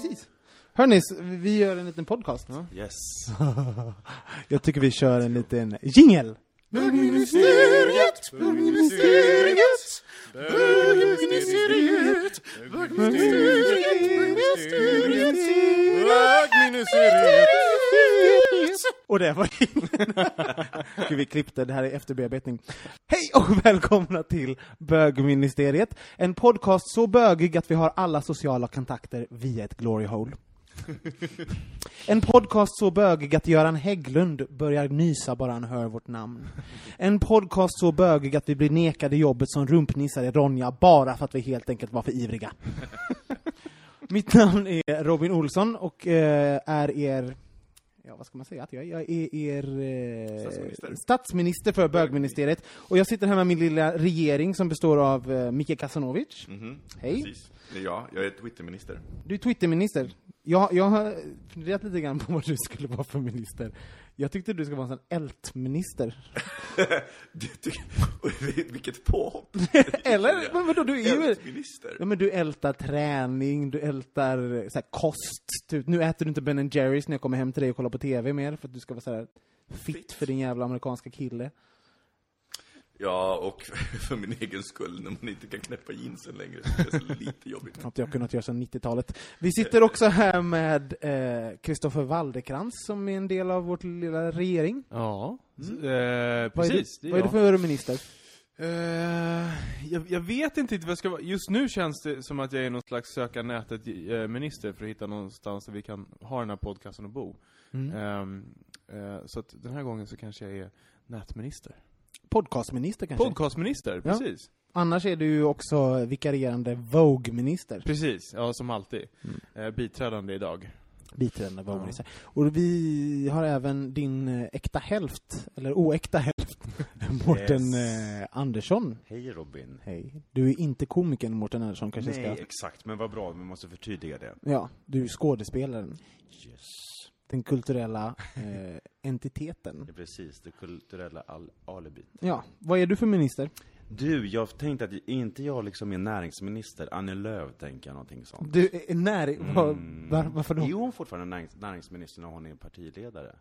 Precis. Hörni, vi gör en liten podcast. Yes. Jag tycker vi kör en liten jingle. Bögministeriet, bögministeriet, bögministeriet, bögministeriet, Och det var Gud, vi klippte, det här är efterbearbetning. Hej och välkomna till Bögministeriet. En podcast så bögig att vi har alla sociala kontakter via ett glory hole. En podcast så bögig att Göran Hägglund börjar nysa bara han hör vårt namn. En podcast så bögig att vi blir nekade jobbet som rumpnissar i Ronja bara för att vi helt enkelt var för ivriga. Mitt namn är Robin Olsson och eh, är er Ja, vad ska man säga? Att jag, jag är er eh, Statsminister. statsminister för bögministeriet. Och jag sitter här med min lilla regering som består av eh, Micke Kasanovic. Hej. Precis. Det är jag. Jag är Twitterminister. Du är Twitterminister. Jag, jag har funderat lite grann på vad du skulle vara för minister. Jag tyckte du skulle vara en sån ältminister. Vilket påhopp! Eller? Men vadå, du är ju... Ältminister. Ja men du ältar träning, du ältar så här, kost, typ. Nu äter du inte Ben Jerrys när jag kommer hem till dig och kollar på TV mer, för att du ska vara så här fit för din jävla amerikanska kille. Ja, och för min egen skull, när man inte kan knäppa jeansen längre, så är det lite jobbigt. Något jag kunnat göra sedan 90-talet. Vi sitter också här med Kristoffer Waldekrans som är en del av vårt lilla regering. Ja, Mm. eh, Vad är, precis. du, det vad är du jag. för minister? Eh, jag, jag vet inte vad jag ska vara. Just nu känns det som att jag är någon slags söka nätet-minister för att hitta någonstans där vi kan ha den här podcasten och bo. Mm. Ehm, eh, så att den här gången så kanske jag är nätminister. Podcastminister kanske? Podcastminister, Ja. precis. Annars är du ju också vikarierande Vogue-minister. Precis, ja som alltid. Mm. Eh, biträdande idag. Biträdande Vogue-minister. Och vi har även din eh, äkta hälft, eller oäkta hälft, Mårten Yes. eh, Andersson. Hej Robin. Hej. Du är inte komikern Mårten Andersson kanske Nej, ska... exakt, men vad bra, vi måste förtydliga det. Ja, du är skådespelaren. Yes. Den kulturella eh, entiteten. Är precis, det kulturella al alibit. Ja, vad är du för minister? Du, jag tänkte att inte jag liksom är näringsminister, Annie Lööf tänker jag någonting sånt. Du är näring... Var, Mm. var, varför då? Är hon fortfarande närings näringsminister när hon är partiledare?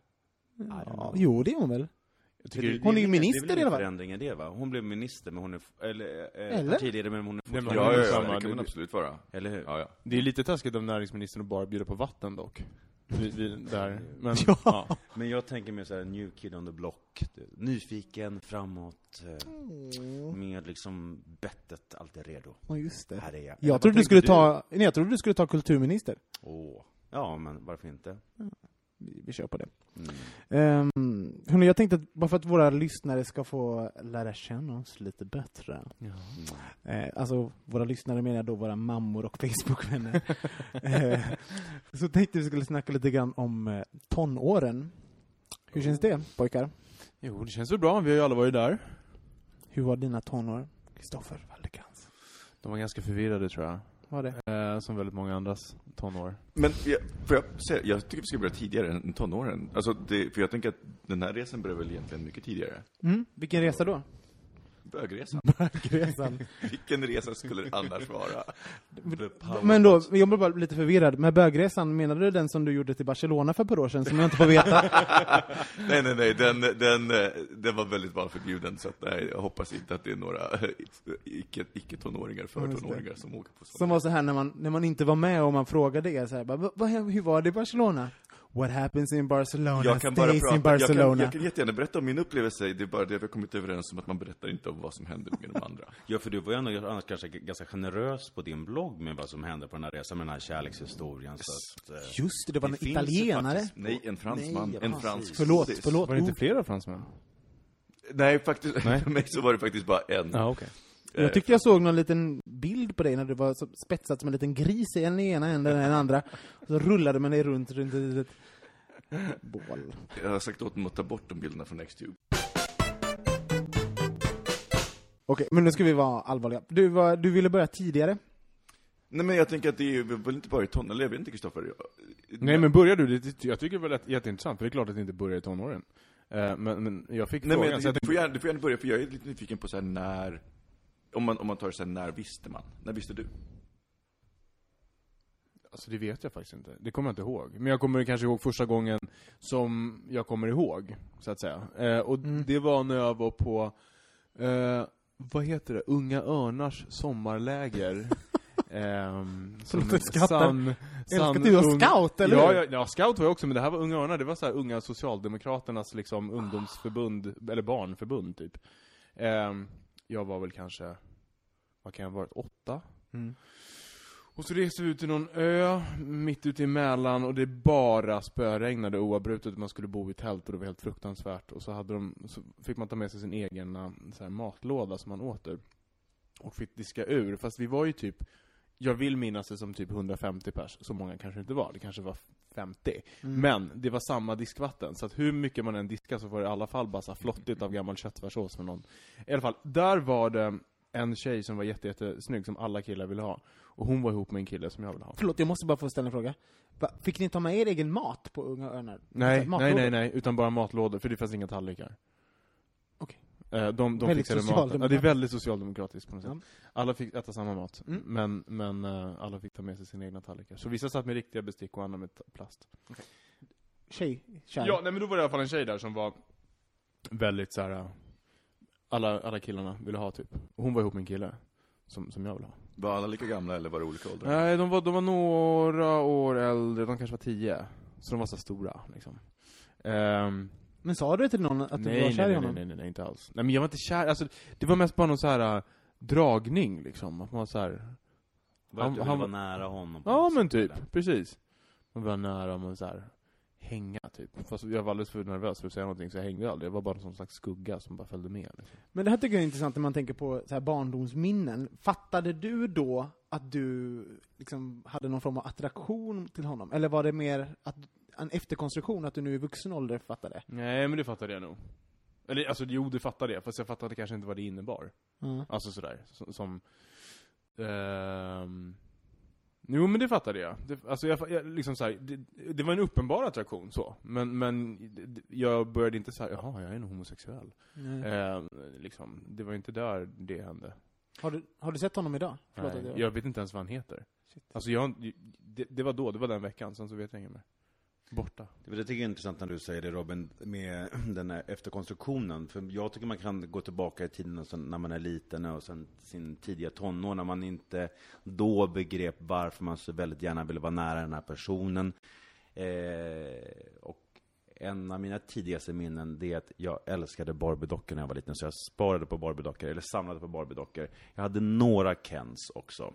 Ja, jo, det är hon väl? Tycker, Hon är ju minister Det är väl i alla fall. förändring i det va? Hon blev minister men hon är, eller, eh, Eller? partiledare men hon är Nej, men fortfarande Ja, ja, ja, det kan man absolut vara. Eller hur? Ja, ja. det är lite taskigt av näringsministern att bara bjuda på vatten dock. Vi, vi, där. Men, Ja. ja. Men jag tänker mer såhär, new kid on the block. Du, Nyfiken, framåt, eh, med liksom bettet alltid redo. Ja, just det. Här är jag. Jag trodde du skulle ta... Nej, jag trodde du skulle ta kulturminister. Åh. Ja, men varför inte? Vi, vi kör på det. Mm. Um, hörni, jag tänkte att bara för att våra lyssnare ska få lära känna oss lite bättre. Eh, alltså, våra lyssnare menar då våra mammor och Facebookvänner. eh, så tänkte vi skulle snacka lite grann om eh, tonåren. Hur känns det, pojkar? Jo, det känns väl bra. Vi har ju alla varit där. Hur var dina tonår? Kristoffer Waldekrans. De var ganska förvirrade tror jag. Var det? Eh, som väldigt många andras tonår. Men jag, får jag säga, jag tycker vi ska börja tidigare än tonåren. Alltså, det, för jag tänker att den här resan börjar väl egentligen mycket tidigare. Mm. Vilken resa då? Bögresan. Bögresan. Vilken resa skulle det annars vara? Men då, jag blir bara lite förvirrad. Med bögresan, menar du den som du gjorde till Barcelona för ett par år sedan, som jag inte får veta? Nej, nej, nej, den, den, eh, den var väldigt barnförbjuden, så att, nej, jag hoppas inte att det är några icke- icke-tonåringar, för just det. tonåringar som åker på sånt. Som var så här när man, när man inte var med och man frågade er så här, bara, "Va- vad, hur var det i Barcelona? What happens in Barcelona Jag kan bara stays in prata, jag kan, Barcelona. jag kan jättegärna berätta om min upplevelse, det är bara det vi har kommit överens om att man berättar inte om vad som händer med de andra. Ja, för du var ju ändå annars kanske ganska generös på din blogg med vad som hände på den här resan, med den här kärlekshistorien. Så att, eh, Just det, det var Det en italienare. faktiskt- Nej, en fransman, Nej, en precis. fransk Förlåt, förlåt. Var det inte Oh. flera fransmän? Nej, faktiskt, Nej. för mig så var det faktiskt bara en. Ja, okej. Jag tyckte jag såg någon liten bild på dig när du var så spetsad som en liten gris i den ena änden och den andra. Och så rullade man dig runt, runt, runt, runt. Bål. Jag har sagt åt dem att ta bort de bilderna från Xtube. Okej, men nu ska vi vara allvarliga. Du, var, du ville börja tidigare. Nej men jag tänker att det är väl inte bara i tonåren, eller jag vet inte Kristoffer. Nej men börjar du, det, jag tycker väl att det är jätteintressant, för det är klart att det inte börjar i tonåren. Eh, men, men jag fick Nej men frågan, jag, så jag du, får gärna, du får gärna börja, för jag är lite nyfiken på så här när, om man, om man tar så här, när visste man? När visste du? alltså det vet jag faktiskt inte. Det kommer jag inte ihåg. Men jag kommer kanske ihåg första gången som jag kommer ihåg, så att säga. Eh, och Mm. det var när jag var på, eh, vad heter det, Unga Örnars sommarläger. Ehm, som Förlåt, jag skrattar. sann- Älskar sann att du ung- scout, eller ja, hur? ja, ja, scout var jag också, men det här var Unga Örnar, det var så här Unga Socialdemokraternas liksom ungdomsförbund, eller barnförbund typ. Ehm, jag var väl kanske, vad kan jag ha varit, åtta? Mm. Och så reste vi ut till någon ö, mitt ute i Mälaren, och det bara spöregnade oavbrutet. Man skulle bo i tält och det var helt fruktansvärt. Och så, hade de, så fick man ta med sig sin egen så här, matlåda som man åt ur. Och fick diska ur. Fast vi var ju typ, jag vill minnas det som typ 150 pers. Så många kanske inte var, det kanske var 50. Mm. Men det var samma diskvatten, så att hur mycket man än diskade så var det i alla fall bara så flottigt av gammal köttfärssås med någon. I alla fall, där var det en tjej som var jätte, jättesnygg som alla killar ville ha. Och hon var ihop med en kille som jag ville ha. Förlåt, jag måste bara få ställa en fråga. Va, fick ni ta med er egen mat på Unga Örnar? Nej, nej, nej, nej, utan bara matlådor, för det fanns inga tallrikar. Eh, De, de Väldigt fixade mat. Ja, det är väldigt socialdemokratiskt på något sätt. Ja. Alla fick äta samma mat, Mm. men, men eh, alla fick ta med sig sina egna tallrikar. Så vissa satt med riktiga bestick och andra med plast. Tjej, kär. Ja, nej men då var det i alla fall en tjej där som var väldigt så här. eh, alla, alla killarna ville ha typ. Och hon var ihop med en kille. Som, som jag ville ha. Var alla lika gamla eller var det olika åldrar? Nej, de var, de var några år äldre, de kanske var tio. Så de var så stora liksom. Ehm, Men sa du till någon att du nej, var nej, kär i nej, honom? nej, nej, nej, inte alls. Nej men jag var inte kär, alltså det var mest bara någon så här äh, dragning liksom. Att man var så här. var Han- du han- vara nära honom. Ja men typ, eller? precis. Man var nära, man så här hänga typ. Fast jag var alldeles för nervös för att säga någonting så jag hängde aldrig. Jag var bara en sån slags skugga som bara följde med. Liksom. Men det här tycker jag är intressant när man tänker på så här barndomsminnen. Fattade du då att du liksom hade någon form av attraktion till honom? Eller var det mer att, en efterkonstruktion, att du nu i vuxen ålder fattade? Nej men det fattade jag nog. Eller alltså jo det fattade jag, fast jag fattade kanske inte vad det innebar. Ja. Alltså sådär, som... som ehm, jo men det fattade jag. Det, alltså jag, jag liksom så här, det, det var en uppenbar attraktion så. Men, men det- jag började inte säga jaha jag är nog homosexuell. Ehm, liksom, det var inte där det hände. Har, du, har du sett honom idag? Förlåt Nej, jag vet inte ens vad han heter. Shit. Alltså jag, det, det var då, det var den veckan, sen så vet jag inget mer. Borta. Det tycker jag är intressant när du säger det Robin, med den här efterkonstruktionen. För jag tycker man kan gå tillbaka i tiden och sen, när man är liten och sen sin tidiga tonår, när man inte då begrep varför man så väldigt gärna ville vara nära den här personen. Eh, och en av mina tidigaste minnen, det är att jag älskade Barbie-dockor när jag var liten. Så jag sparade på Barbie-dockor, eller samlade på Barbie-dockor. Jag hade några Kens också.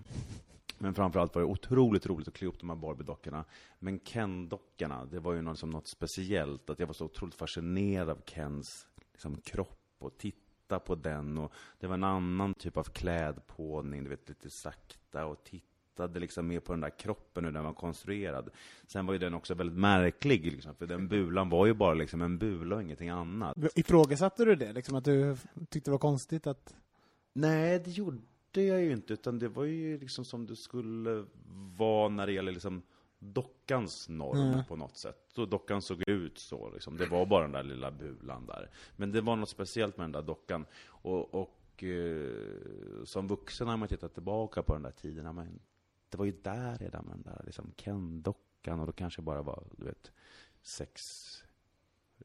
Men framförallt var det otroligt roligt att klä upp de här Barbie-dockorna. Men Ken-dockorna, det var ju något, som något speciellt. Att jag var så otroligt fascinerad av Kens liksom, kropp och titta på den. Och det var en annan typ av klädpåning, du vet, lite sakta och tittade liksom mer på den där kroppen, hur den var konstruerad. Sen var ju den också väldigt märklig, liksom, för den bulan var ju bara liksom en bula och ingenting annat. Ifrågasatte du det? Liksom att du tyckte det var konstigt att... Nej, det gjorde jag ju inte, utan det var ju liksom som det skulle vara när det gäller liksom dockans norm Mm. på något sätt. Så dockan såg ut så liksom. Det var bara den där lilla bulan där. Men det var något speciellt med den där dockan. Och, och eh, som vuxen har man tittat tillbaka på den där tiden, men det var ju där redan med den där liksom Ken-dockan och då kanske bara var, du vet, sex,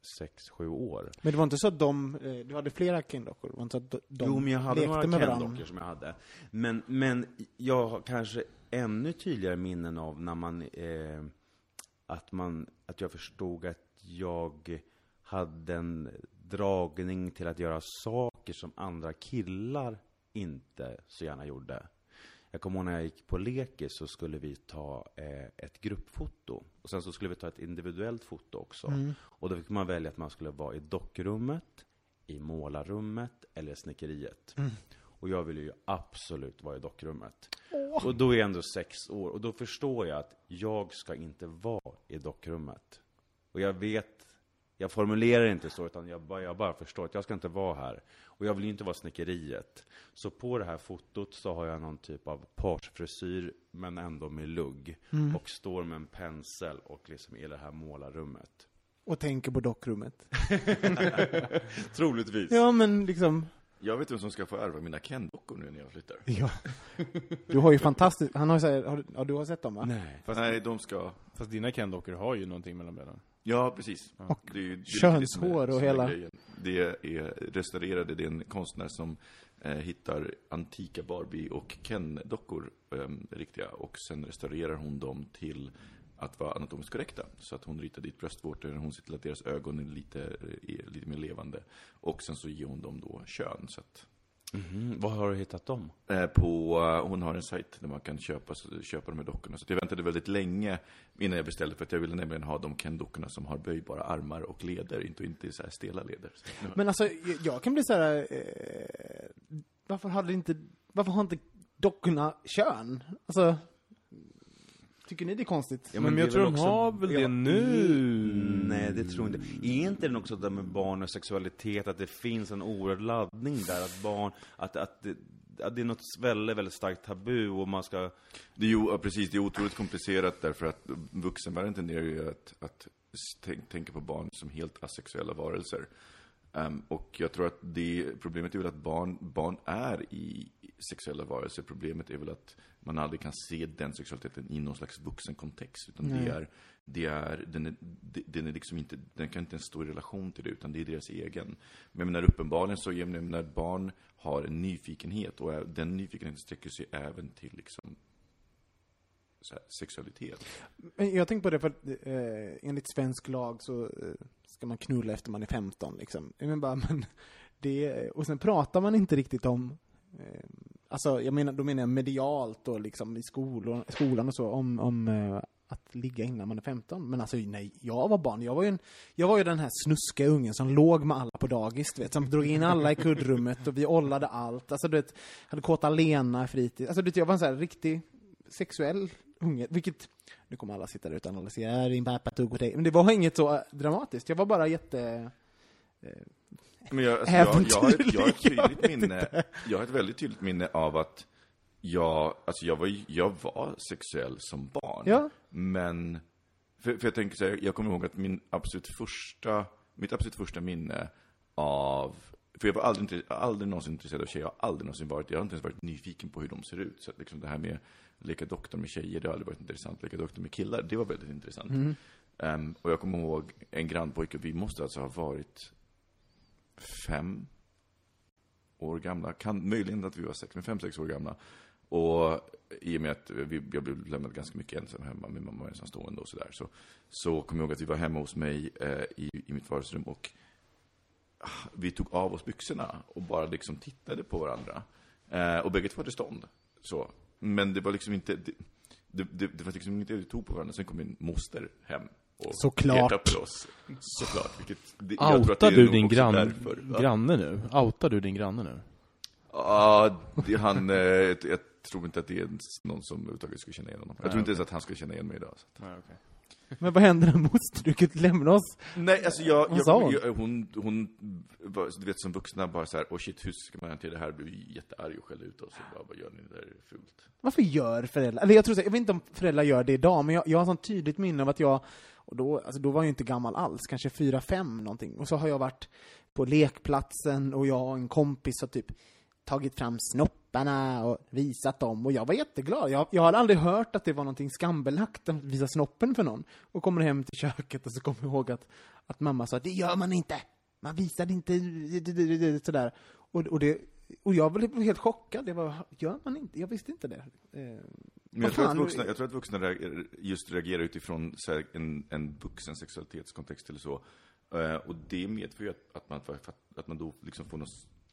sex, sju år. Men det var inte så att de, eh, du hade flera Ken-dockor? Det var inte så att de- jo, men jag hade några? Ken-dockor som jag hade. Men, men jag har kanske ännu tydligare minnen av när man, eh, att man, att jag förstod att jag hade en dragning till att göra saker som andra killar inte så gärna gjorde. Jag kommer ihåg när jag gick på lekis så skulle vi ta eh, ett gruppfoto. Och sen så skulle vi ta ett individuellt foto också. Och då fick man välja att man skulle vara i dockrummet, i målarrummet eller snickeriet. Och jag ville ju absolut vara i dockrummet. Och då är jag ändå sex år. Och då förstår jag att jag ska inte vara i dockrummet. Och jag vet, jag formulerar inte så, utan jag bara, jag bara förstår att jag ska inte vara här. Och jag vill ju inte vara snickeriet. Så på det här fotot så har jag någon typ av parsfrisyr, men ändå med lugg. Och står med en pensel och liksom i det här målarrummet. Och tänker på dockrummet? Troligtvis. Ja, men liksom, Jag vet vem som ska få ärva mina Ken-dockor nu när jag flyttar. ja. Du har ju fantastiskt, han har ju så här, har, du- ja, du har sett dem va? Nej. Nej, de ska... Fast dina Ken-dockor har ju någonting mellan benen. Ja, precis. Och det är det könshår och hela- grejen. Det är restaurerade, det är en konstnär som eh, hittar antika Barbie och Ken-dockor, eh, riktiga, och sen restaurerar hon dem till att vara anatomiskt korrekta. Så att hon ritar dit bröstvårtor, hon ser till att deras ögon är lite, är lite mer levande. Och sen så ger hon dem då kön. Så att, Mhm. Var har du hittat dem? eh, på, eh, hon har en sajt där man kan köpa, köpa de här dockorna. Så jag väntade väldigt länge innan jag beställde, för att jag ville nämligen ha de Ken-dockorna som har böjbara armar och leder, inte, inte så här stela leder. Men alltså, jag- jag kan bli så här. Eh, varför hade inte, varför har inte dockorna kön? Alltså, tycker ni det är konstigt? Ja, men, det jag tror de också- har väl Ja, det nu? Nej, det tror jag inte. Är inte det också det med barn och sexualitet, att det finns en oerhörd laddning där, att barn, att, att, det, att det är något väldigt, väldigt starkt tabu och man ska... Det är ju, ja, precis, det är otroligt komplicerat därför att vuxenvärlden tenderar ju att, att tänk, tänka på barn som helt asexuella varelser. Ehm, och jag tror att det, problemet är väl att barn, barn är i sexuella varelser. Problemet är väl att man aldrig kan se den sexualiteten i någon slags vuxen kontext. Utan det är, det är, den, är, den är liksom inte, den kan inte ens stå i relation till det, utan det är deras egen. Men jag menar, uppenbarligen så, jag menar, barn har en nyfikenhet, och den nyfikenheten sträcker sig även till liksom här, sexualitet. Men Jag tänker på det för att eh, enligt svensk lag så eh, ska man knulla efter man är 15 liksom. Men bara, men det, och sen pratar man inte riktigt om eh, Alltså, jag menar, då menar jag medialt och liksom i skolor, skolan och så, om, om eh, att ligga innan man är 15. Men alltså, nej, jag var barn. Jag var ju, en, jag var ju den här snuska ungen som låg med alla på dagis, du vet. Som drog in alla i kuddrummet och vi ollade allt. Alltså, du vet, hade kåta Lena i fritid. Alltså, du vet, jag var en sån här riktig sexuell unge, vilket, nu kommer alla sitta där ute och analysera, din pappa tog åt dig. Men det var inget så eh, dramatiskt. Jag var bara jätte... Men jag, alltså, jag, jag, har ett, jag har ett tydligt minne, jag har ett väldigt tydligt minne av att jag, alltså jag var, jag var sexuell som barn. Ja. Men, för, för jag tänker så här, jag kommer ihåg att min absolut första, mitt absolut första minne av, för jag var aldrig, aldrig någonsin intresserad av tjejer, jag har aldrig någonsin varit, jag har inte ens varit nyfiken på hur de ser ut. Så liksom det här med leka doktor med tjejer, det har aldrig varit intressant. Leka doktor med killar, det var väldigt intressant. Ehm, och jag kommer ihåg en grannpojke, vi måste alltså ha varit fem år gamla. Kan, möjligen att vi var sex, men fem, sex år gamla. Och i och med att vi, jag blev lämnad ganska mycket ensam hemma, min mamma var ensamstående och sådär. Så, så kom jag ihåg att vi var hemma hos mig eh, i, i mitt vardagsrum och ah, vi tog av oss byxorna och bara liksom tittade på varandra. Eh, och bägge två hade stånd. Så. Men det var liksom inte, det, det, det, det var liksom inte det vi tog på varandra. Sen kom min moster hem. Och Såklart. petade på oss. Såklart. Vilket, det, jag tror att det Outar är du nog din också grann, därför, va? granne nu? Outar du din granne nu? Ja, det, han, eh, jag tror inte att det är någon som överhuvudtaget skulle känna igen honom. Jag tror inte ens att han skulle känna igen mig idag. Så. att- Nej, okej. Men vad händer när moster? Du kan inte lämna oss. Nej, alltså jag, jag, sa hon? jag, hon, hon, du vet som vuxna bara så här, oh shit, hur ska man hantera det här? Blir jättearg och skällde ut oss och bara, vad gör ni, det där är fult. Varför gör föräldrar, eller jag tror så, jag vet inte om föräldrar gör det idag, men jag, jag har sånt tydligt minne av att jag, och då, alltså då var jag inte gammal alls, kanske fyra fem någonting, och så har jag varit på lekplatsen och jag och en kompis har typ tagit fram snopparna och visat dem, och jag var jätteglad. Jag, jag hade aldrig hört att det var någonting skambelagt att visa snoppen för någon. Och kommer hem till köket och så kommer jag ihåg att, att mamma sa det gör man inte! Man visar inte sådär. Och, och, det, och jag blev helt chockad. Det var, gör man inte? Jag visste inte det. Eh, Men jag tror, att vuxna, jag tror att vuxna reagerar- just reagerar utifrån här, en, en vuxen sexualitetskontext eller så. Eh, och det medför ju att, att, man, att man då liksom får någon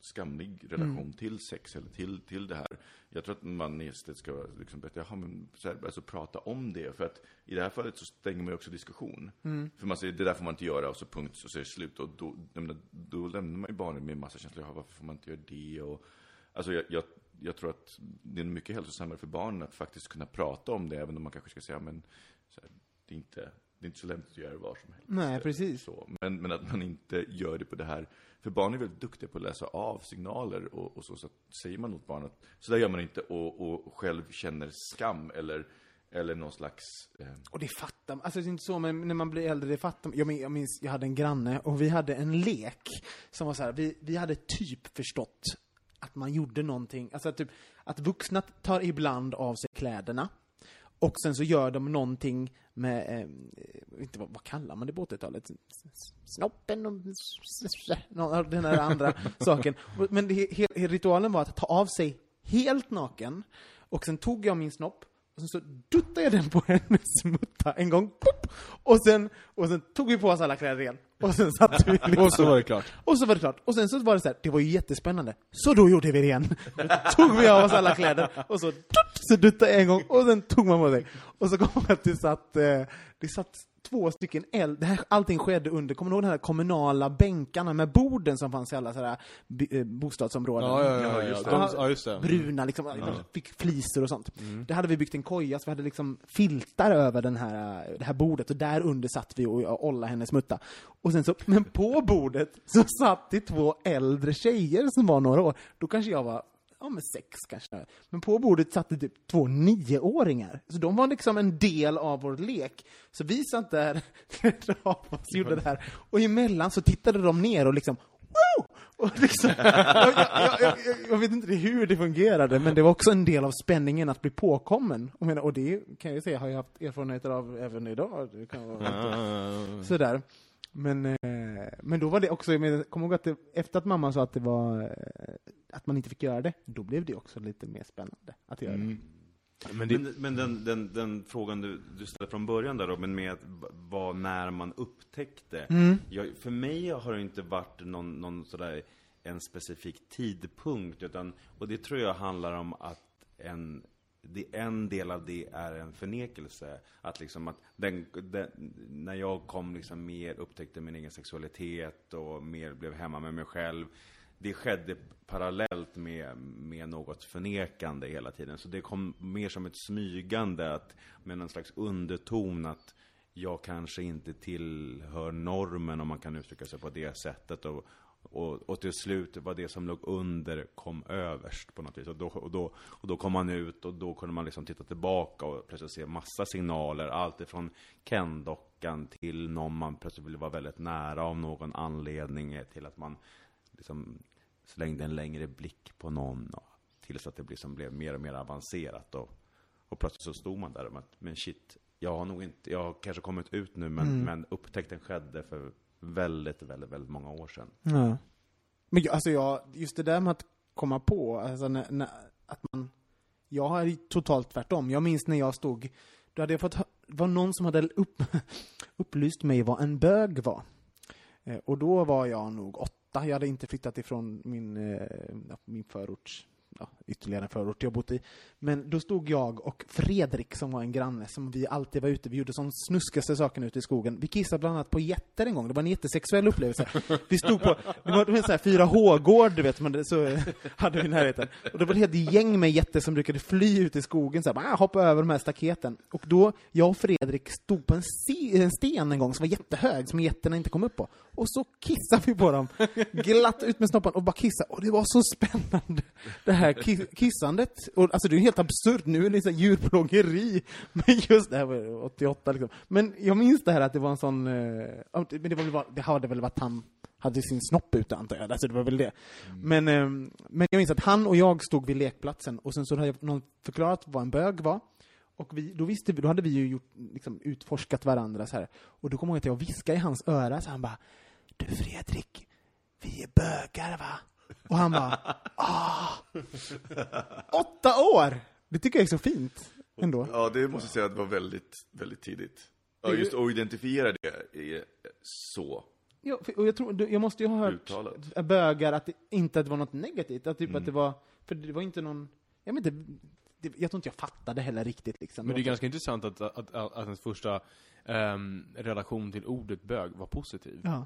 skamlig relation Mm. till sex eller till, till det här. Jag tror att man istället ska liksom berätta, jaha, men så här, alltså prata om det. För att i det här fallet så stänger man ju också diskussion. Mm. För man säger, det där får man inte göra och så punkt, så är det slut. Och då, menar, då lämnar man ju barnen med en massa känslor, jaha, varför får man inte göra det? Och, alltså jag, jag, jag tror att det är mycket hälsosammare för barnen att faktiskt kunna prata om det, även om man kanske ska säga, men så här, det, är inte, det är inte så lämpligt att göra det var som helst. Nej, precis. Så. Men, men att man inte gör det på det här, för barn är väldigt duktiga på att läsa av signaler och, och så, så säger man åt barnet, så där gör man inte och, och själv känner skam eller, eller någon slags, eh, Och det fattar man. Alltså det är inte så, men när man blir äldre, det fattar man. Jag minns, jag minns, jag hade en granne och vi hade en lek som var så här, vi, vi hade typ förstått att man gjorde någonting, alltså typ, att vuxna tar ibland av sig kläderna och sen så gör de någonting med, eh, inte vad, vad kallar man det på 80-talet? Snoppen och någon- den här andra saken. Men det, he, he, ritualen var att ta av sig helt naken och sen tog jag min snopp och sen så duttade jag den på hennes mutta en gång, pop! Och sen, och sen tog vi på oss alla kläder igen. Och sen satte vi liksom, Och så var det klart. och så var det klart. Och sen så var det så här, det var ju jättespännande. Så då gjorde vi det igen. Då tog vi av oss alla kläder, och så, dutt, så duttade jag en gång, och sen tog man på sig. Och så kom man att det satt, eh, det satt två stycken eld, det här, allting skedde under, kommer du ihåg de här kommunala bänkarna med borden som fanns i alla sådana här eh, bostadsområden? Ja, ja, ja. ja, just ja. det. De, ja just det. bruna, liksom, fick flisor och sånt. Det hade vi byggt en koja, så vi hade liksom filtar över den här, det här bordet, och där under satt vi och ollade hennes mutta. Och sen så, men på bordet så satt det två äldre tjejer som var några år. Då kanske jag var Ja, men sex kanske. Men på bordet satt det typ två nioåringar. Så de var liksom en del av vår lek. Så vi satt där, av oss, gjorde det här. Och emellan så tittade de ner och liksom Woo! Och liksom, jag, jag, jag, jag, vet inte hur det fungerade, men det var också en del av spänningen att bli påkommen. Och, menar, och det kan jag ju säga har jag haft erfarenheter av även idag. Det kan vara sådär. Men, eh, men då var det också, jag menar, kom ihåg att det, efter att mamma sa att det var, eh, att man inte fick göra det, då blev det också lite mer spännande att göra det. Men det, Men, men den, den, den frågan du, du ställde från början där Robin, med vad när man upptäckte. Jag, för mig har det inte varit någon, någon sådär, en specifik tidpunkt, utan, och det tror jag handlar om att en, det, en del av det är en förnekelse. Att liksom att den, den, när jag kom liksom mer, upptäckte min egen sexualitet och mer blev hemma med mig själv. Det skedde parallellt med, med något förnekande hela tiden. Så det kom mer som ett smygande, att, med någon slags underton att jag kanske inte tillhör normen om man kan uttrycka sig på det sättet. Och, och, och till slut var det som låg under kom överst på något vis. Och då, och, då, och då kom man ut och då kunde man liksom titta tillbaka och plötsligt se massa signaler. Allt ifrån Ken-dockan till någon man plötsligt ville vara väldigt nära av någon anledning. Till att man liksom slängde en längre blick på någon. Och, tills att det liksom blev mer och mer avancerat. Och, och plötsligt så stod man där och att, men shit, jag har nog inte, jag har kanske kommit ut nu men, men upptäckten skedde för väldigt, väldigt, väldigt många år sedan. Ja. Men jag- alltså jag, just det där med att komma på, alltså när, när, att man, jag är ju totalt tvärtom. Jag minns när jag stod, då hade jag fått, det var någon som hade upp, upplyst mig vad en bög var. Eh, och då var jag nog åtta, jag hade inte flyttat ifrån min, eh, min förort, ja, ytterligare en förort jag bott i. Men då stod jag och Fredrik som var en granne som vi alltid var ute, vi gjorde sån snuskaste saken ute i skogen. Vi kissade bland annat på getter en gång, det var en jättesexuell upplevelse. Vi stod på, det var en sån här 4H-gård, du vet, man, så hade vi i närheten. Och det var ett helt gäng med getter som brukade fly ut i skogen, så här, ah, hoppa över de här staketen. Och då, jag och Fredrik stod på en, en sten en gång som var jättehög, som getterna inte kom upp på. Och så kissade vi på dem, glatt ut med snoppen och bara kissade. Och det var så spännande, det här ki- kissandet. Och, alltså det är helt absurt, nu är det så här djurplågeri. Men just det här var 88 liksom. Men jag minns det här att det var en sån, eh, men det, var väl, det hade väl varit han, hade sin snopp ute antar jag, alltså det var väl det. Men, ehm, men jag minns att han och jag stod vid lekplatsen och sen så hade någon förklarat vad en bög var. Och vi, då, visste vi, då hade vi ju gjort, liksom, utforskat varandra så här. Och då kommer jag ihåg att jag viskade i hans öra så han bara Du Fredrik, vi är bögar va? Och han bara ah. Åtta år! Det tycker jag är så fint ändå. Ja, det måste jag säga att det var väldigt, väldigt tidigt. Ja, just att identifiera det är så Ja, för- och jag, tror, jag måste ju ha hört uttalat. bögar att det inte att det var något negativt. Att, typ Mm. att det var, för det var inte någon, jag vet inte, det, jag tror inte jag fattade heller riktigt liksom. Men det är ganska intressant att, att, att, att ens första ehm, relation till ordet bög var positiv. Ja,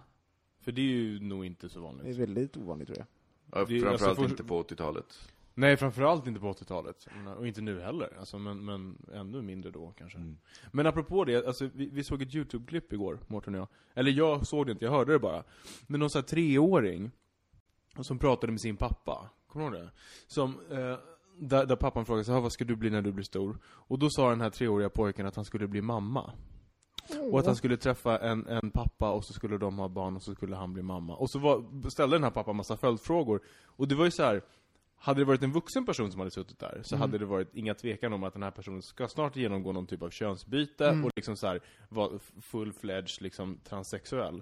För det är ju nog inte så det är vanligt. väldigt ovanligt tror jag. Ja, är- framförallt alltså, för- inte på 80-talet. Nej, framförallt inte på 80-talet. Jag menar, Och inte nu heller. Alltså, men, men ännu mindre då kanske. Mm. Men apropå det, alltså, vi, vi såg ett YouTube-klipp igår, Mårten och jag. Eller jag såg det inte, jag hörde det bara. Men någon sån här treåring som pratade med sin pappa. Kommer du ihåg det? Som, eh, där, där pappan frågade "Ah, vad ska du bli när du blir stor? Och då sa den här treåriga pojken att han skulle bli mamma. Och att han skulle träffa en, en pappa och så skulle de ha barn och så skulle han bli mamma. Och så var, ställde den här pappan massa följdfrågor. Och det var ju så här. Hade det varit en vuxen person som hade suttit där så hade det varit inga tvekan om att den här personen ska snart genomgå någon typ av könsbyte och liksom så här vara full-fledged liksom transsexuell.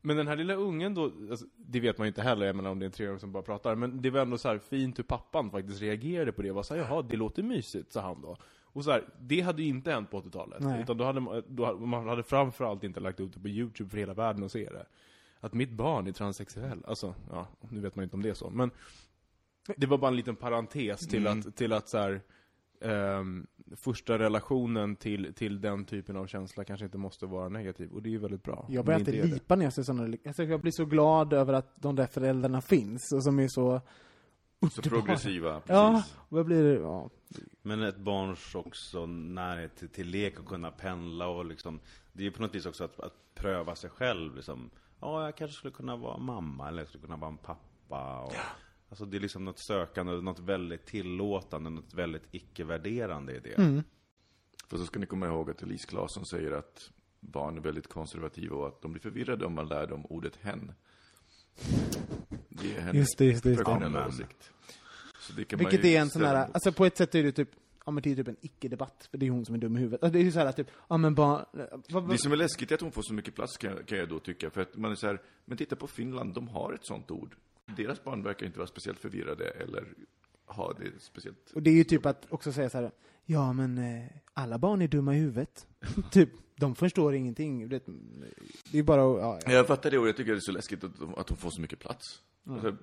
Men den här lilla ungen då, alltså, det vet man ju inte heller, jag menar om det är en treåring som bara pratar, men det var ändå så här fint hur pappan faktiskt reagerade på det. Var så här, jaha, det låter mysigt, sa han då. Och så här, det hade ju inte hänt på 80-talet. Nej. Utan då hade man, då hade, man hade framförallt inte lagt ut det på YouTube för hela världen att se det. Att mitt barn är transsexuell, alltså, ja, nu vet man inte om det är så. Men det var bara en liten parentes till att, till att så här, ehm, första relationen till, till den typen av känsla kanske inte måste vara negativ. Och det är ju väldigt bra. Jag börjar inte lipa när jag ser sådana, alltså jag blir så glad över att de där föräldrarna finns och som är så Så progressiva, precis. Ja, jag blir, ja. Men ett barns också närhet till, till lek och kunna pendla och liksom Det är ju på något vis också att, att pröva sig själv liksom Ja, jag kanske skulle kunna vara mamma eller jag skulle kunna vara en pappa och, Alltså det är liksom något sökande, något väldigt tillåtande, något väldigt icke-värderande i det Mm. För så ska ni komma ihåg att Elise Claesson säger att barn är väldigt konservativa och att de blir förvirrade om man lär dem ordet hen. Det är hennes Just det, just det, just det. åsikt. Så det kan man Vilket ju är en sån ställa här, mot. alltså på ett sätt är det typ, ja men det är typ en icke-debatt, för det är hon som är dum i huvudet. Alltså, det är ju så här typ, ja men barn, vad, Det vad, som är läskigt är att hon får så mycket plats kan, kan jag då tycka. För att man är så här, men titta på Finland, de har ett sånt ord. Deras barn verkar inte vara speciellt förvirrade eller ha det speciellt... och det är ju typ att också säga så här, ja men eh, alla barn är dumma i huvudet. typ, de förstår ingenting. Det, det är bara ja, ja. Jag fattar det och jag tycker det är så läskigt att, de- att de får så mycket plats. Alltså,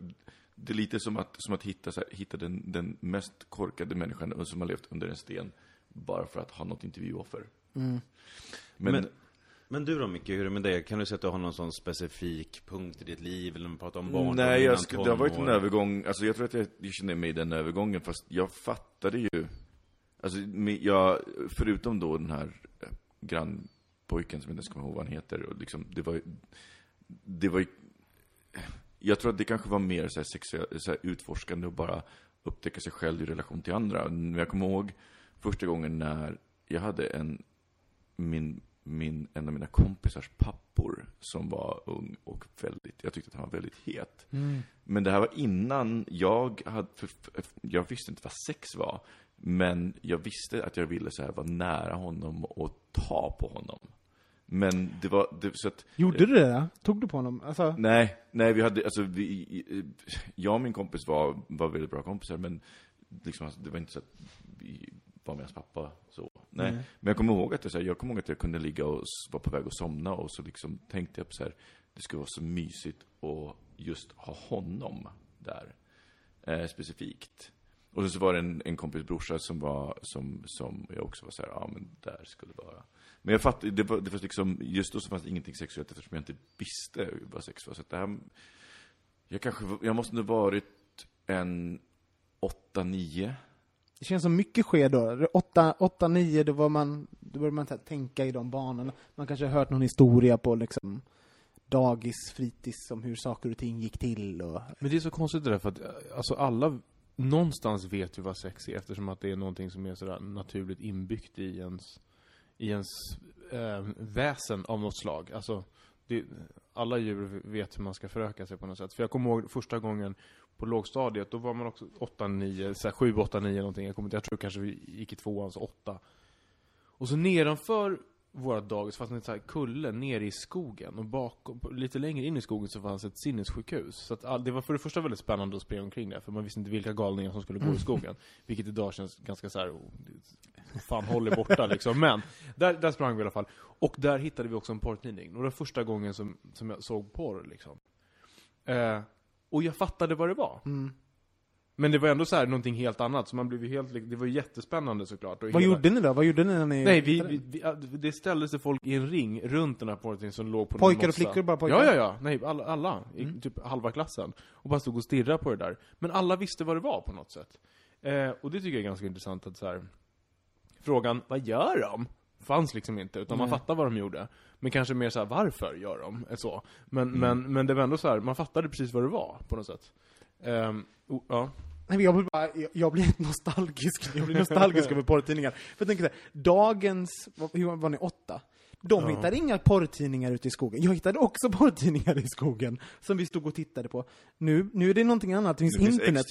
det är lite som att, som att hitta, så här, hitta den, den mest korkade människan som har levt under en sten bara för att ha något intervjuoffer. Men, Men, men du då Micke, hur är det med dig? Kan du säga att du har någon sån specifik punkt i ditt liv, eller om vi pratar om barn nej, jag skulle, det har varit en övergång, alltså jag tror att jag, jag känner mig i den övergången, fast jag fattade ju, alltså jag, förutom då den här grannpojken som jag inte ens kommer ihåg vad han heter, och liksom, det var det var ju, jag tror att det kanske var mer så här sexuell, så utforskande och bara upptäcka sig själv i relation till andra. Men jag kommer ihåg första gången när jag hade en, min, min, en av mina kompisars pappor som var ung och väldigt, jag tyckte att han var väldigt het. Men det här var innan jag hade, jag visste inte vad sex var. Men jag visste att jag ville så här vara nära honom och ta på honom. Men det var, det, så att Gjorde du det? Då? Tog du på honom? Alltså, Nej, nej vi hade, alltså vi, jag och min kompis var, var väldigt bra kompisar men liksom, alltså, det var inte så att vi var med hans pappa så. Nej. Nej. Men jag kommer ihåg att jag, så här, jag kommer ihåg att jag kunde ligga och vara på väg att somna och så liksom tänkte jag på så här, det skulle vara så mysigt att just ha honom där. Eh, specifikt. Och så, var det en, en kompis brorsa som var, som, som jag också var så här, ja men där skulle det vara. Men jag fattade, det var, det var liksom, just då så fanns det ingenting sexuellt eftersom jag inte visste vad sex var. Så att det här, jag kanske, jag måste nog varit en åtta, nio. det känns som mycket sker då. Åtta, åtta nio, då var man, då började man här tänka i de banorna. Man kanske har hört någon historia på liksom dagis, fritids, om hur saker och ting gick till och... Men det är så konstigt det där för att alltså alla någonstans vet ju vad sex är eftersom att det är någonting som är sådär naturligt inbyggt i ens, i ens eh, väsen av något slag. Alltså, det, alla djur vet hur man ska föröka sig på något sätt. För jag kommer ihåg första gången på lågstadiet, då var man också 8, 9, så 7, 8, 9 någonting. Jag, kommer, inte- jag tror kanske vi gick i tvåan, så 8. Och så nedanför våra dagis fanns det en här kulle nere i skogen och bakom, lite längre in i skogen så fanns ett sinnessjukhus. Så att all, det var för det första väldigt spännande att springa omkring där, för man visste inte vilka galningar som skulle gå i skogen. Vilket idag känns ganska så här, oh, fan håll er borta liksom. Men, där, där sprang vi i alla fall. Och där hittade vi också en porrtidning. Och det var första gången som, som jag såg porr liksom. Eh, och jag fattade vad det var. Mm. Men det var ändå så här någonting helt annat, så man blev ju helt, det var ju jättespännande såklart. Och Vad hela- gjorde ni då? Vad gjorde ni när ni... Nej, vi, vi, vi, det ställde sig folk i en ring runt den här porrtidningen som låg på Pojkar och flickor, bara pojkar? Ja, ja, ja. Nej, alla, alla i Mm. typ halva klassen. Och bara stod och stirrade på det där. Men alla visste vad det var på något sätt. Eh, och det tycker jag är ganska intressant att så här. Frågan, vad gör de? Fanns liksom inte, utan man Nej. fattar vad de gjorde. Men kanske mer så här, varför gör de? Så. Men, Mm. men, men det var ändå så här, man fattade precis vad det var, på något sätt. Ehm, oh, ja. Nej, jag, blir bara, jag, jag blir helt nostalgisk. Jag blir nostalgisk över porrtidningar. För jag tänker så här, dagens, hur var ni, åtta? De Ja. hittade inga porrtidningar ute i skogen. Jag hittade också porrtidningar i skogen, som vi stod och tittade på. Nu, nu är det någonting annat, det finns Det finns internet.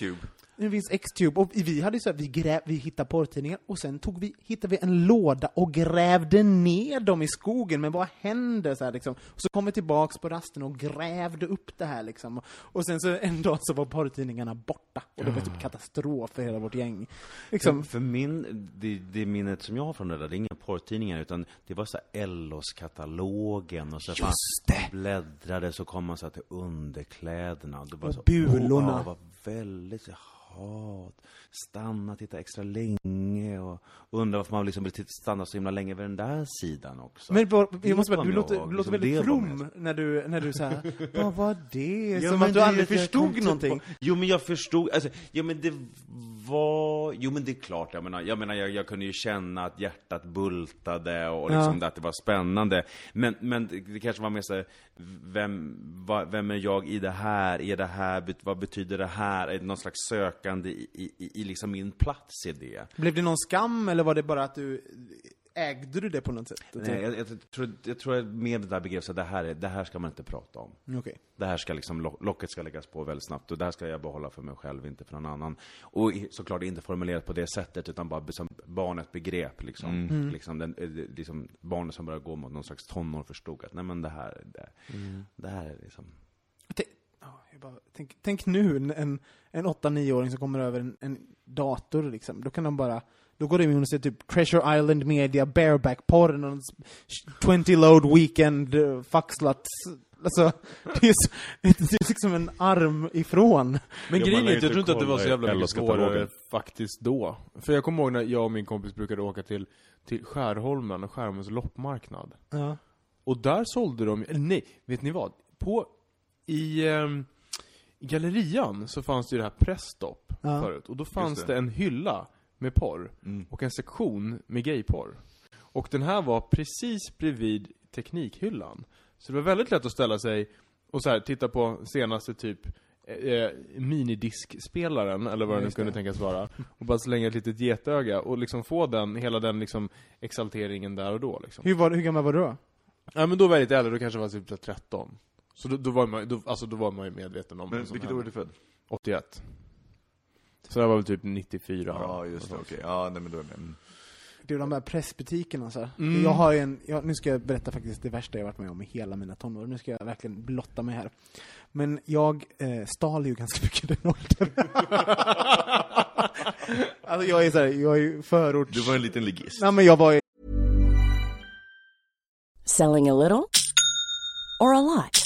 Det finns X-Tube, och vi hade så här, vi, gräv, vi hittade porrtidningar, och sen tog vi, hittade vi en låda och grävde ner dem i skogen, men vad händer så här liksom? Och så kom vi tillbaks på rasten och grävde upp det här liksom. Och sen så en dag så var porrtidningarna borta, och det var typ katastrof för hela vårt gäng. Liksom, För min, det, det minnet som jag har från det där, det är inga porrtidningar utan det var så här Ellos-katalogen och så Just man det! bläddrade så kom man så här till underkläderna. Det var Och så, bulorna. Oh, var väldigt hat. Stanna, titta extra länge och undra varför man liksom vill stanna så himla länge vid den där sidan också. men bara, jag måste bara, du låter, du låter liksom väldigt from när du, när du säger vad var det? Ja, Som att du aldrig förstod någonting. Jo men jag förstod, alltså, jo men det var, jo men det är klart, jag menar, jag menar jag, jag kunde ju känna att hjärtat bultade och liksom Ja. att det var spännande. Men, men det, kanske var mer så här, vem, va, vem är jag i det här? Är det här, vad betyder det här? Är det någon slags sökande i, i, i, liksom min plats i det? Blev det någon skam, eller var det bara att du, ägde du det på något sätt? Nej, jag, jag, tror, jag tror att med det där begreppet, så det här, är, det här ska man inte prata om. Okej. Det här ska liksom, lock- locket ska läggas på väldigt snabbt och det här ska jag behålla för mig själv, inte för någon annan. Och såklart inte formulerat på det sättet, utan bara som barnet begrep liksom. Mm. liksom, den, eh, liksom barnet som börjar gå mot någon slags tonår förstod att nej men det här, det, det här är liksom... Jag bara, tänk, tänk nu en, en, en 8-9-åring som kommer över en, en dator liksom. Då kan de bara, då går de in och ser typ Treasure Island Media, bareback-porr, någon s- 20 load weekend, uh, fucksluts. Alltså, det är, så, det är liksom en arm ifrån. Men grejen är jag tror inte att det var så jävla mycket svårare faktiskt då. För jag kommer ihåg när jag och min kompis brukade åka till, till Skärholmen och Skärholmens loppmarknad. Ja. Och där sålde de, nej, vet ni vad? På, i, i gallerian så fanns det ju det här Pressstopp Ja. förut. Och då fanns det. det. en hylla med porr. Mm. Och en sektion med gayporr. Och den här var precis bredvid teknikhyllan. Så det var väldigt lätt att ställa sig och så här, titta på senaste typ eh, minidiskspelaren, eller vad det nu kunde det. tänkas vara. Och bara slänga ett litet getöga och liksom få den, hela den liksom exalteringen där och då liksom. Hur, var, hur gammal var du då? Ja men då var jag lite äldre, då kanske jag var typ så här 13. Så då, då, var man, då, alltså då var man ju medveten om Men vad som vilket hände. år är du född? 81. Så det var väl typ 94 Ja, just det, okej. Ja, nej men då är jag med. Det är de där pressbutikerna så. Mm. Jag har ju en, jag, nu ska jag berätta faktiskt det värsta jag varit med om i hela mina tonår. Nu ska jag verkligen blotta mig här. Men jag eh, stal ju ganska mycket den åldern. alltså jag är så här, jag är ju förorts... Du var en liten ligist. Nej men jag var ju... Selling a little or a lot?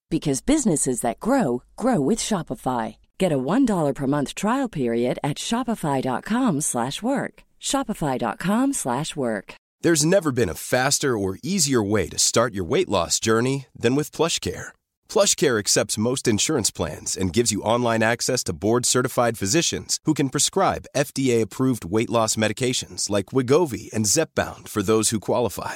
because businesses that grow grow with Shopify. Get a $1 per month trial period at shopify.com/work. shopify.com/work. There's never been a faster or easier way to start your weight loss journey than with PlushCare. PlushCare accepts most insurance plans and gives you online access to board-certified physicians who can prescribe FDA-approved weight loss medications like Wigovi and Zepbound for those who qualify.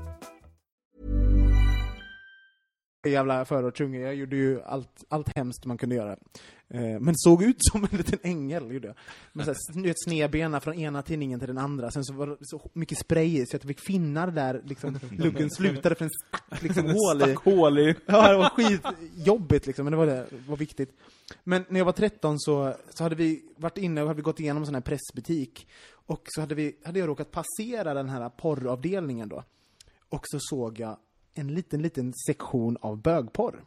Jävla förortsunge. Jag gjorde ju allt, allt hemskt man kunde göra. Eh, men såg ut som en liten ängel, gjorde jag. Men så här, du vet, snedbena från ena tidningen till den andra. Sen så var det så mycket spray så att jag fick finnar där liksom, luggen slutade för en stack liksom, hål i. Hål i. Ja, det var skitjobbigt liksom, men det var, det, var viktigt. Men när jag var 13 så, så hade vi varit inne och hade vi gått igenom en sån här pressbutik. Och så hade, vi, hade jag råkat passera den här porravdelningen då. Och så såg jag en liten, liten sektion av bögporr.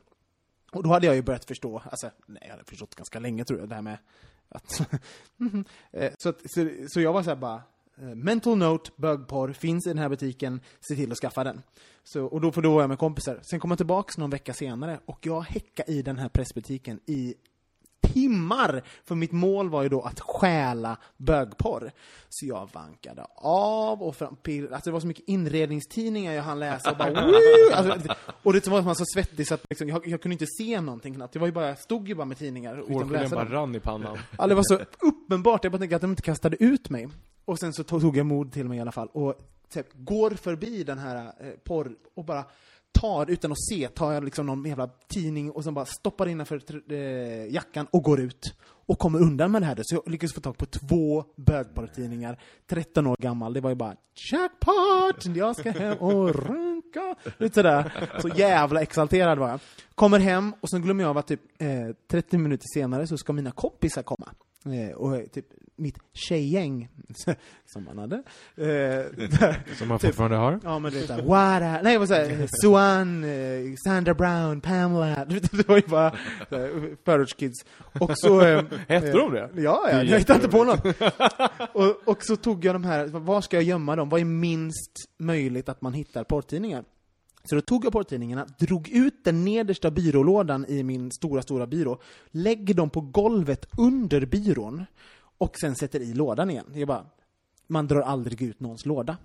Och då hade jag ju börjat förstå, alltså, nej, jag hade förstått ganska länge tror jag, det här med att... Eh, så, att, så, så jag var så här bara, eh, mental note, bögporr, finns i den här butiken, se till att skaffa den. Så, och då får då jag med kompisar. Sen kom jag tillbaks någon vecka senare och jag häckade i den här pressbutiken i timmar! För mitt mål var ju då att stjäla bögporr. Så jag vankade av och fram, alltså det var så mycket inredningstidningar jag hann läsa och bara Woo! alltså, Och det var man så svettig så att liksom, jag, jag, kunde inte se någonting knappt. Jag var ju bara, jag stod ju bara med tidningar utan att Hårgelén läsa bara dem. rann i pannan. Ja, det var så uppenbart, jag bara tänkte att de inte kastade ut mig. Och sen så tog jag mod till mig i alla fall och typ, går förbi den här eh, porr och bara tar, utan att se, tar jag liksom någon jävla tidning och sen bara stoppar innanför eh, jackan och går ut. Och kommer undan med det här. Så jag lyckades få tag på två bögporrtidningar, 13 år gammal. Det var ju bara jackpot! Jag ska hem och runka! Lite sådär. Så jävla exalterad var jag. Kommer hem och sen glömmer jag av att typ eh, 30 minuter senare så ska mina kompisar komma. Eh, och eh, typ mitt tjejgäng, som man hade. Eh, Som man Typ. fortfarande har. Ja men du vet såhär, Wada, nej vad säger Suan, eh, Sandra Brown, Pamela, det var ju bara såhär, förortskids. Och så... Eh, Hette eh, de det? Ja, ja, jag hittade inte på något. och, och så tog jag de här, var ska jag gömma dem? Vad är minst möjligt att man hittar porrtidningar? Så då tog jag porrtidningarna, drog ut den nedersta byrålådan i min stora, stora byrå, lägger dem på golvet under byrån och sen sätter i lådan igen. Jag bara, man drar aldrig ut någons låda.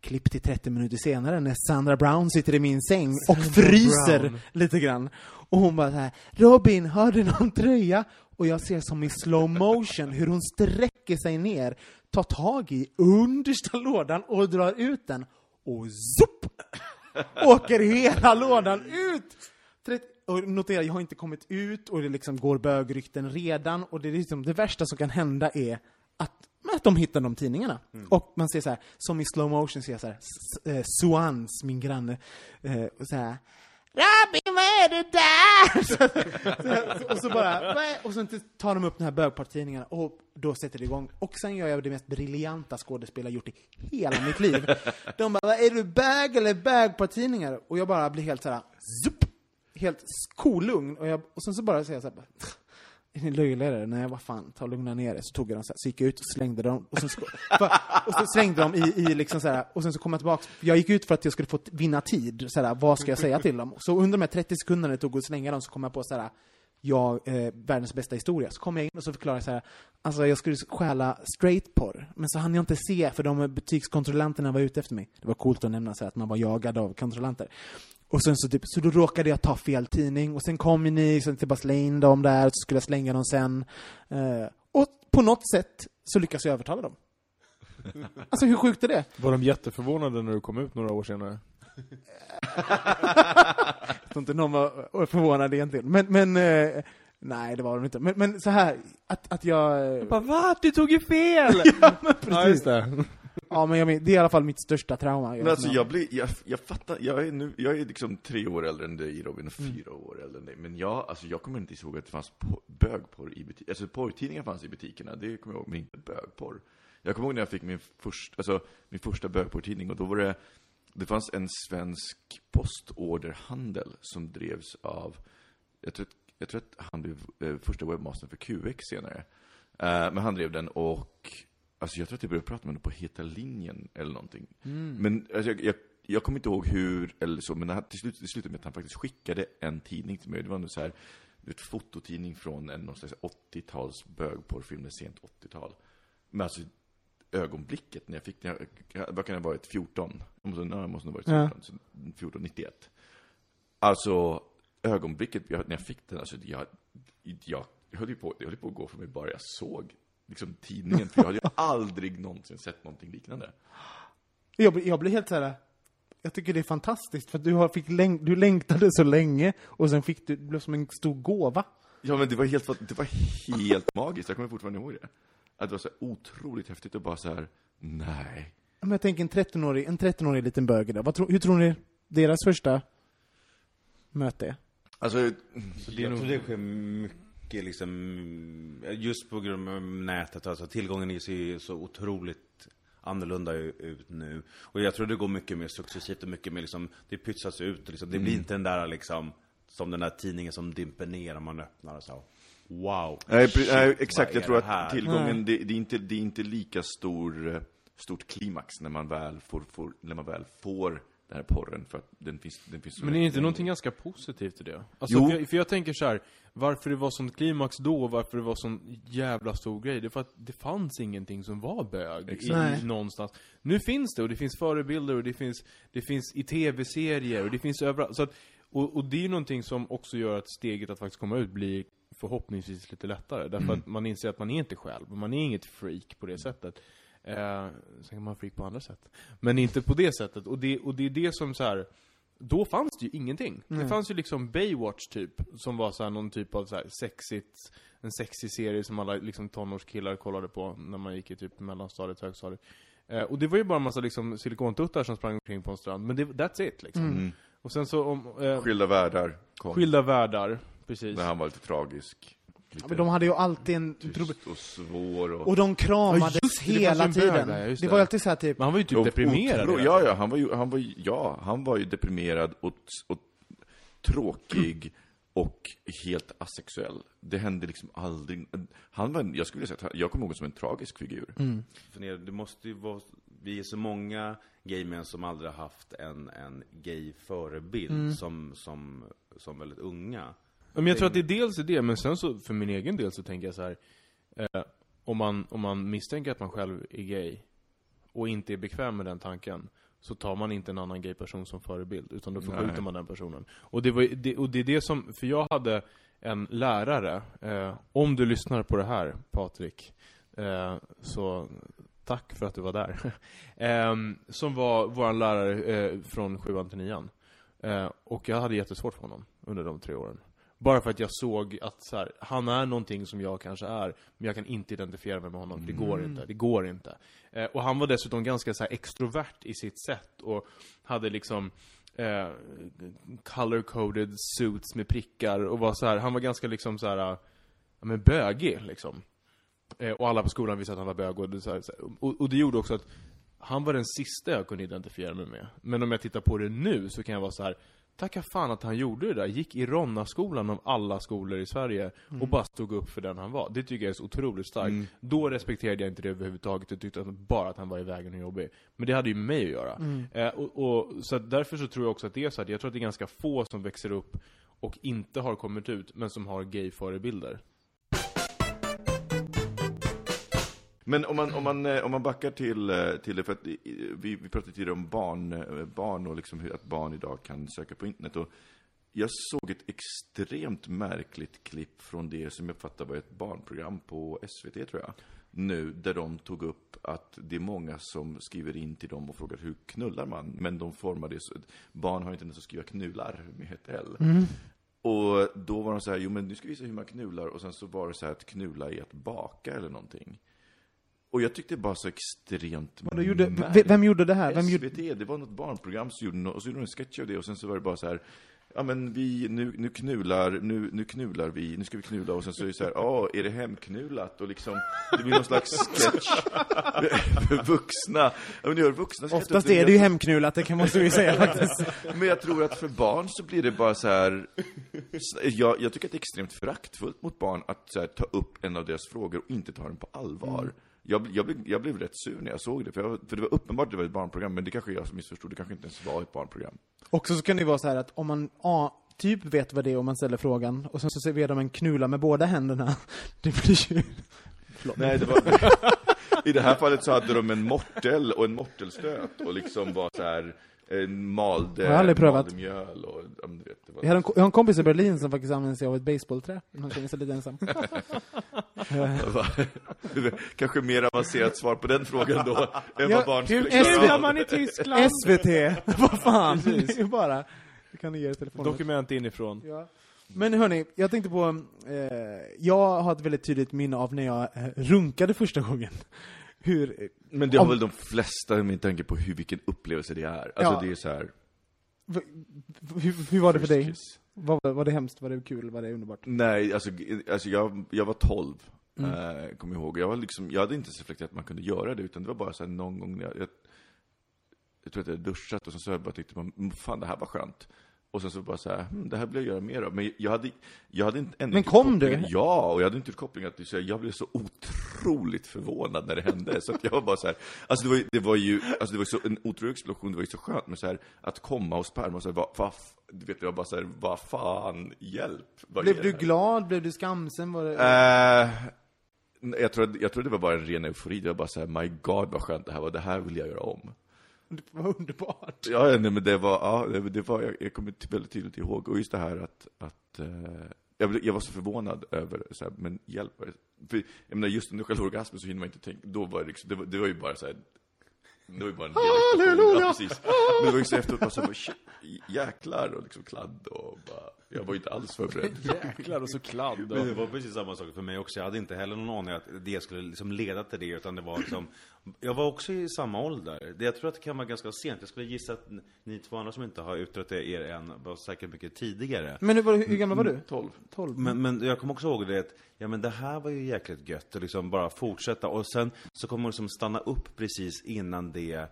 Klipp till 30 minuter senare när Sandra Brown sitter i min säng och fryser Brown. lite grann. Och hon bara så här, Robin, har du någon tröja? Och jag ser som i slow motion hur hon sträcker sig ner, tar tag i understa lådan och drar ut den. Och zopp! Åker hela lådan ut! Och notera, jag har inte kommit ut och det liksom går bögrykten redan och det är liksom det värsta som kan hända är att, att de hittar de tidningarna. Och man ser så här, som i slow motion ser jag så här, eh, Suans, min granne, eh, och så här Robin, vad är det där? så, så, och så bara, och sen tar de upp den här bögpartidningarna och då sätter det igång. Och sen gör jag det mest briljanta skådespel jag gjort i hela mitt liv. De bara, är du bög eller bögpartidningar? Och jag bara blir helt så här, zup, helt kolugn. Och, jag, och sen så bara säger jag så här, bara, är ni löjligare? Nej, vad fan, ta och lugna ner er. Så tog jag dem så, här, så gick jag ut och slängde dem, och, sen, för, och så slängde dem i, i liksom så här, och sen så kom jag tillbaka. Jag gick ut för att jag skulle få vinna tid, så här, vad ska jag säga till dem? Så under de här 30 sekunderna det tog att slänga dem så kom jag på så här, jag, eh, världens bästa historia. Så kom jag in och så förklarade jag så här, alltså jag skulle stjäla straight porr, men så hann jag inte se för de butikskontrollanterna var ute efter mig. Det var coolt att nämna så här, att man var jagad av kontrollanter. Och sen så typ, så då råkade jag ta fel tidning, och sen kom ju ni, så jag bara slängde in dem där, och så skulle jag slänga dem sen. Eh, och på något sätt så lyckas jag övertala dem. Alltså hur sjukt är det? Var de jätteförvånade när du kom ut några år senare? Jag tror inte någon var förvånad egentligen. Men, men eh, nej det var de inte. Men, men så här, att, att jag... Bara, va? Du tog ju fel! ja, men ja, precis. just det. Ja, Ja, men jag men, det är i alla fall mitt största trauma. Men alltså jag blir, jag, jag fattar, jag är nu, jag är liksom tre år äldre än dig Robin och Mm. fyra år äldre än dig. Men jag, alltså jag kommer inte ihåg att det fanns po- bögporr i butikerna. Alltså porrtidningar fanns i butikerna, det kommer jag ihåg, men inte bögporr. Jag kommer ihåg när jag fick min, först, alltså, min första bögporrtidning och då var det, det fanns en svensk postorderhandel som drevs av, jag tror, jag tror att han blev eh, första webbmastern för QX senare. Eh, men han drev den och, alltså jag tror att jag började prata med honom på Heta linjen eller någonting. Men alltså, jag, jag, jag kommer inte ihåg hur, eller så, men han- till slut, det slutade med att han faktiskt skickade en tidning till mig. Det var en så här, ett fototidning från en någon slags 80-tals bögporrfilm, sent 80-tal. Men alltså, ögonblicket när jag fick den, vad kan det ha varit, 14? Jag måste, nej, jag måste ha varit Ja. 14, så 14, 91. Alltså, ögonblicket när jag fick den, alltså jag, jag, höll ju på, jag höll på att gå för mig bara jag såg liksom tidningen, för jag hade ju aldrig någonsin sett någonting liknande. Jag, jag blir helt så här. Jag tycker det är fantastiskt, för att du, har, fick läng, du längtade så länge, och sen fick du, det blev som en stor gåva. Ja men det var helt, det var helt magiskt, jag kommer fortfarande ihåg det. Att det var så otroligt häftigt och bara så här, nej. Men jag tänker en 13-årig, en 13-årig liten bög där. Vad tro, hur tror ni deras första möte är? Alltså, jag tror det sker mycket liksom, just på grund av nätet, alltså tillgången är- ser ju så otroligt annorlunda ut nu. Och jag tror det går mycket mer successivt och mycket mer liksom, det pytsas ut och liksom, det blir inte den där liksom, som den där tidningen som dimper ner när man öppnar och så. Wow. nej, shit, nej exakt, jag tror det att tillgången, det, det, är inte, det är inte lika stor, eh, stort klimax när man väl får, får, när man väl får den här porren, för att den finns, den finns så Men är inte någonting ganska positivt i det? Alltså, Jo. för, jag, för jag tänker så här, varför det var sånt klimax då, och varför det var sån jävla stor grej, det är för att det fanns ingenting som var bög i, någonstans. Nu finns det, och det finns förebilder, och det finns, det finns i tv-serier, och det finns överallt. Så att, och, och det är ju någonting som också gör att steget att faktiskt komma ut blir förhoppningsvis lite lättare. Därför att man inser att man är inte själv, man är inget freak på det sättet. Eh, sen kan man freak på andra sätt. Men inte på det sättet. Och det, och det är det som så här. Då fanns det ju ingenting. Det fanns ju liksom Baywatch typ, som var så här någon typ av så här sexigt, en sexig serie som alla liksom tonårskillar kollade på när man gick i typ mellanstadiet, högstadiet. Eh, och det var ju bara en massa liksom silikontuttar som sprang omkring på en strand, men det, that's it liksom. Mm. Och sen så om, eh, Skilda världar kom, skilda världar, precis. när han var lite tragisk. Lite Ja, men de hade ju alltid en... tyst och svår och... Och de kramades Ja, just det, det hela bög tiden. där, just det det. var ju alltid så här typ... Men han var ju typ Och deprimerad. otro- hela ja, ja, han var ju, han var ju, ja, han var ju deprimerad och, och tråkig och helt asexuell. Det hände liksom aldrig. Han var, en- jag skulle vilja säga att jag kommer ihåg som en tragisk figur. För er, det måste ju vara, vi är så många gaymän som aldrig har haft en, en gay förebild som, som, som väldigt unga. Men jag tror att det är dels är det, men sen så för min egen del så tänker jag så här. Eh, om, man, om man misstänker att man själv är gay och inte är bekväm med den tanken så tar man inte en annan gay person som förebild, utan då förskjuter man den personen. Och det, var, det, och det är det som, för jag hade en lärare, eh, om du lyssnar på det här Patrik, eh, så tack för att du var där. eh, som var vår lärare eh, från sjuan till nian. Eh, och jag hade jättesvårt för honom under de tre åren. Bara för att jag såg att så här, han är någonting som jag kanske är, men jag kan inte identifiera mig med honom, det går inte. Det går inte. Eh, och han var dessutom ganska så här extrovert i sitt sätt och hade liksom eh, color-coded suits med prickar och var så här, han var ganska liksom så här, ja, men bögig liksom. Eh, och alla på skolan visste att han var bög och det, så här, så här, och, och det gjorde också att han var den sista jag kunde identifiera mig med. Men om jag tittar på det nu så kan jag vara så här. Tacka fan att han gjorde det där. Gick i Ronna-skolan av alla skolor i Sverige och bara stod upp för den han var. Det tycker jag är så otroligt starkt. Då respekterade jag inte det överhuvudtaget och tyckte att bara att han var i vägen och jobbig. Men det hade ju med mig att göra. Eh, och, och, så att därför så tror jag också att det är så här. Jag tror att det är ganska få som växer upp och inte har kommit ut, men som har gay-förebilder. Men om man, om man, eh, om man backar till, eh, till det, för att vi, vi pratade tidigare om barn, eh, barn och liksom hur att barn idag kan söka på internet. Och jag såg ett extremt märkligt klipp från det som jag fattar var ett barnprogram på SVT tror jag. Nu, där de tog upp att det är många som skriver in till dem och frågar hur knullar man? Men de formar det så, barn har inte ens att skriva knullar med ett L. Och då var de så här, jo men nu ska vi visa hur man knullar och sen så var det så här att knulla är att baka eller någonting. Och jag tyckte det var så extremt då gjorde, v- vem gjorde det här? Vem gjorde, SVT, det var något barnprogram som gjorde något, och så gjorde de en sketch av det och sen så var det bara så här Ja men vi, nu, nu knular, nu, nu knular vi, nu ska vi knulla och sen så är det så här, ja, är det hemknullat? Och liksom, det blir någon slags sketch för vuxna. Ja, men det gör vuxna oftast är det ju hemknullat, det kan man så ju säga faktiskt. Men jag tror att för barn så blir det bara så här. Jag, jag tycker att det är extremt föraktfullt mot barn att så här, ta upp en av deras frågor och inte ta den på allvar. Jag, jag, blev, jag blev rätt sur när jag såg det, för, jag, för det var uppenbart att det var ett barnprogram, men det kanske jag som missförstod, det kanske inte ens var ett barnprogram. Också så kan det vara så här att om man A, typ vet vad det är om man ställer frågan, och sen så serverar de en knulla med båda händerna, det blir ju... Nej, det var... I det här fallet så hade de en mortel och en mortelstöt och liksom var så här en malde, Jag har aldrig prövat. malde mjöl och, men du vet, det var... Jag har, en, jag har en kompis i Berlin som faktiskt använder sig av ett baseballträ, han känner sig lite ensam. Kanske mer avancerat svar på den frågan då, än Ja, vad barn hur- skulle klara av. man i Tyskland? SVT! vad fan! Det är ju bara... Du kan ge er telefonen. Dokument inifrån. Ja. Men hörni, jag tänkte på, eh, jag har ett väldigt tydligt minne av när jag eh, runkade första gången. Hur, Men det har Om- väl de flesta med tanke på hur, vilken upplevelse det är. Alltså Ja. det är så här. v- hur, hur var det för dig? Var, var det hemskt? Var det kul? Var det underbart? Nej, alltså, alltså jag, jag var 12, Mm. eh, kommer ihåg. Jag, var liksom, jag hade inte så reflekterat att man kunde göra det, utan det var bara så här någon gång när jag, jag, jag tror att jag hade duschat och sen så jag bara tyckte man, "Mm, fan det här var skönt. Och sen så bara så här, hm, det här vill jag göra mer av. Men jag hade, jag hade inte Men kom du? Ja, och jag hade inte gjort kopplingen att så jag blev så otroligt förvånad när det hände. Så att jag var bara så här, alltså det var, det var ju, alltså det var så, en otrolig explosion, det var ju så skönt, men så här, att komma och sperma och så här, vad, vad, du vet, jag bara så här, vad fan, hjälp. Vad Blev du glad? Blev du skamsen? Var det... Eh, jag, tror, jag tror det var bara en ren eufori. Det var bara så här, my god vad skönt det här var, det här vill jag göra om. Det var underbart. Ja, nej, men det var, ja, det, var jag, jag kommer väldigt tydligt ihåg. Och just det här att, att eh, jag, jag var så förvånad över, så här, men hjälp. För, jag menar, just under själva orgasmen så hinner man inte tänka, då var det liksom, det var, det var ju bara så här, det var ju bara en explosion. Ja, precis. Men det var ju så efteråt bara så här, jäklar och liksom kladd och bara, jag var ju inte alls förberedd. Jäklar och så kladd. Men det var precis samma sak för mig också. Jag hade inte heller någon aning att det skulle liksom leda till det, utan det var liksom... Jag var också i samma ålder. Det- Jag tror att det kan vara ganska sent. Jag skulle gissa att ni två andra som inte har utrett er än var säkert mycket tidigare. Men hur, var, hur gammal var du? 12. 12? Men, men jag kommer också ihåg det att, ja men det här var ju jäkligt gött att liksom bara fortsätta och sen så kommer man liksom stanna upp precis innan det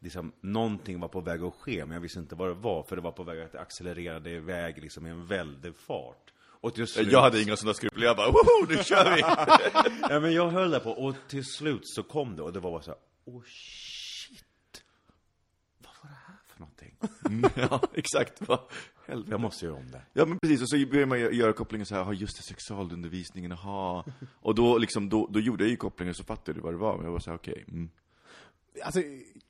liksom, någonting var på väg att ske, men jag visste inte vad det var, för det var på väg att accelerera det iväg liksom i en väldig fart. Och till slut, Jag hade inga sådana skrupler, jag bara, woho, nu kör vi! ja, men jag höll där på, och till slut så kom det, och det var bara så här, oh shit! Vad var det här för någonting? ja, exakt. Vad helvete. Jag måste göra om det. Ja men precis, och så börjar man gö- göra kopplingen så här, ja just det, sexualundervisningen, aha. Och då liksom, då, då gjorde jag ju kopplingen så fattade du vad det var, men jag var så här, okej. mm. Alltså,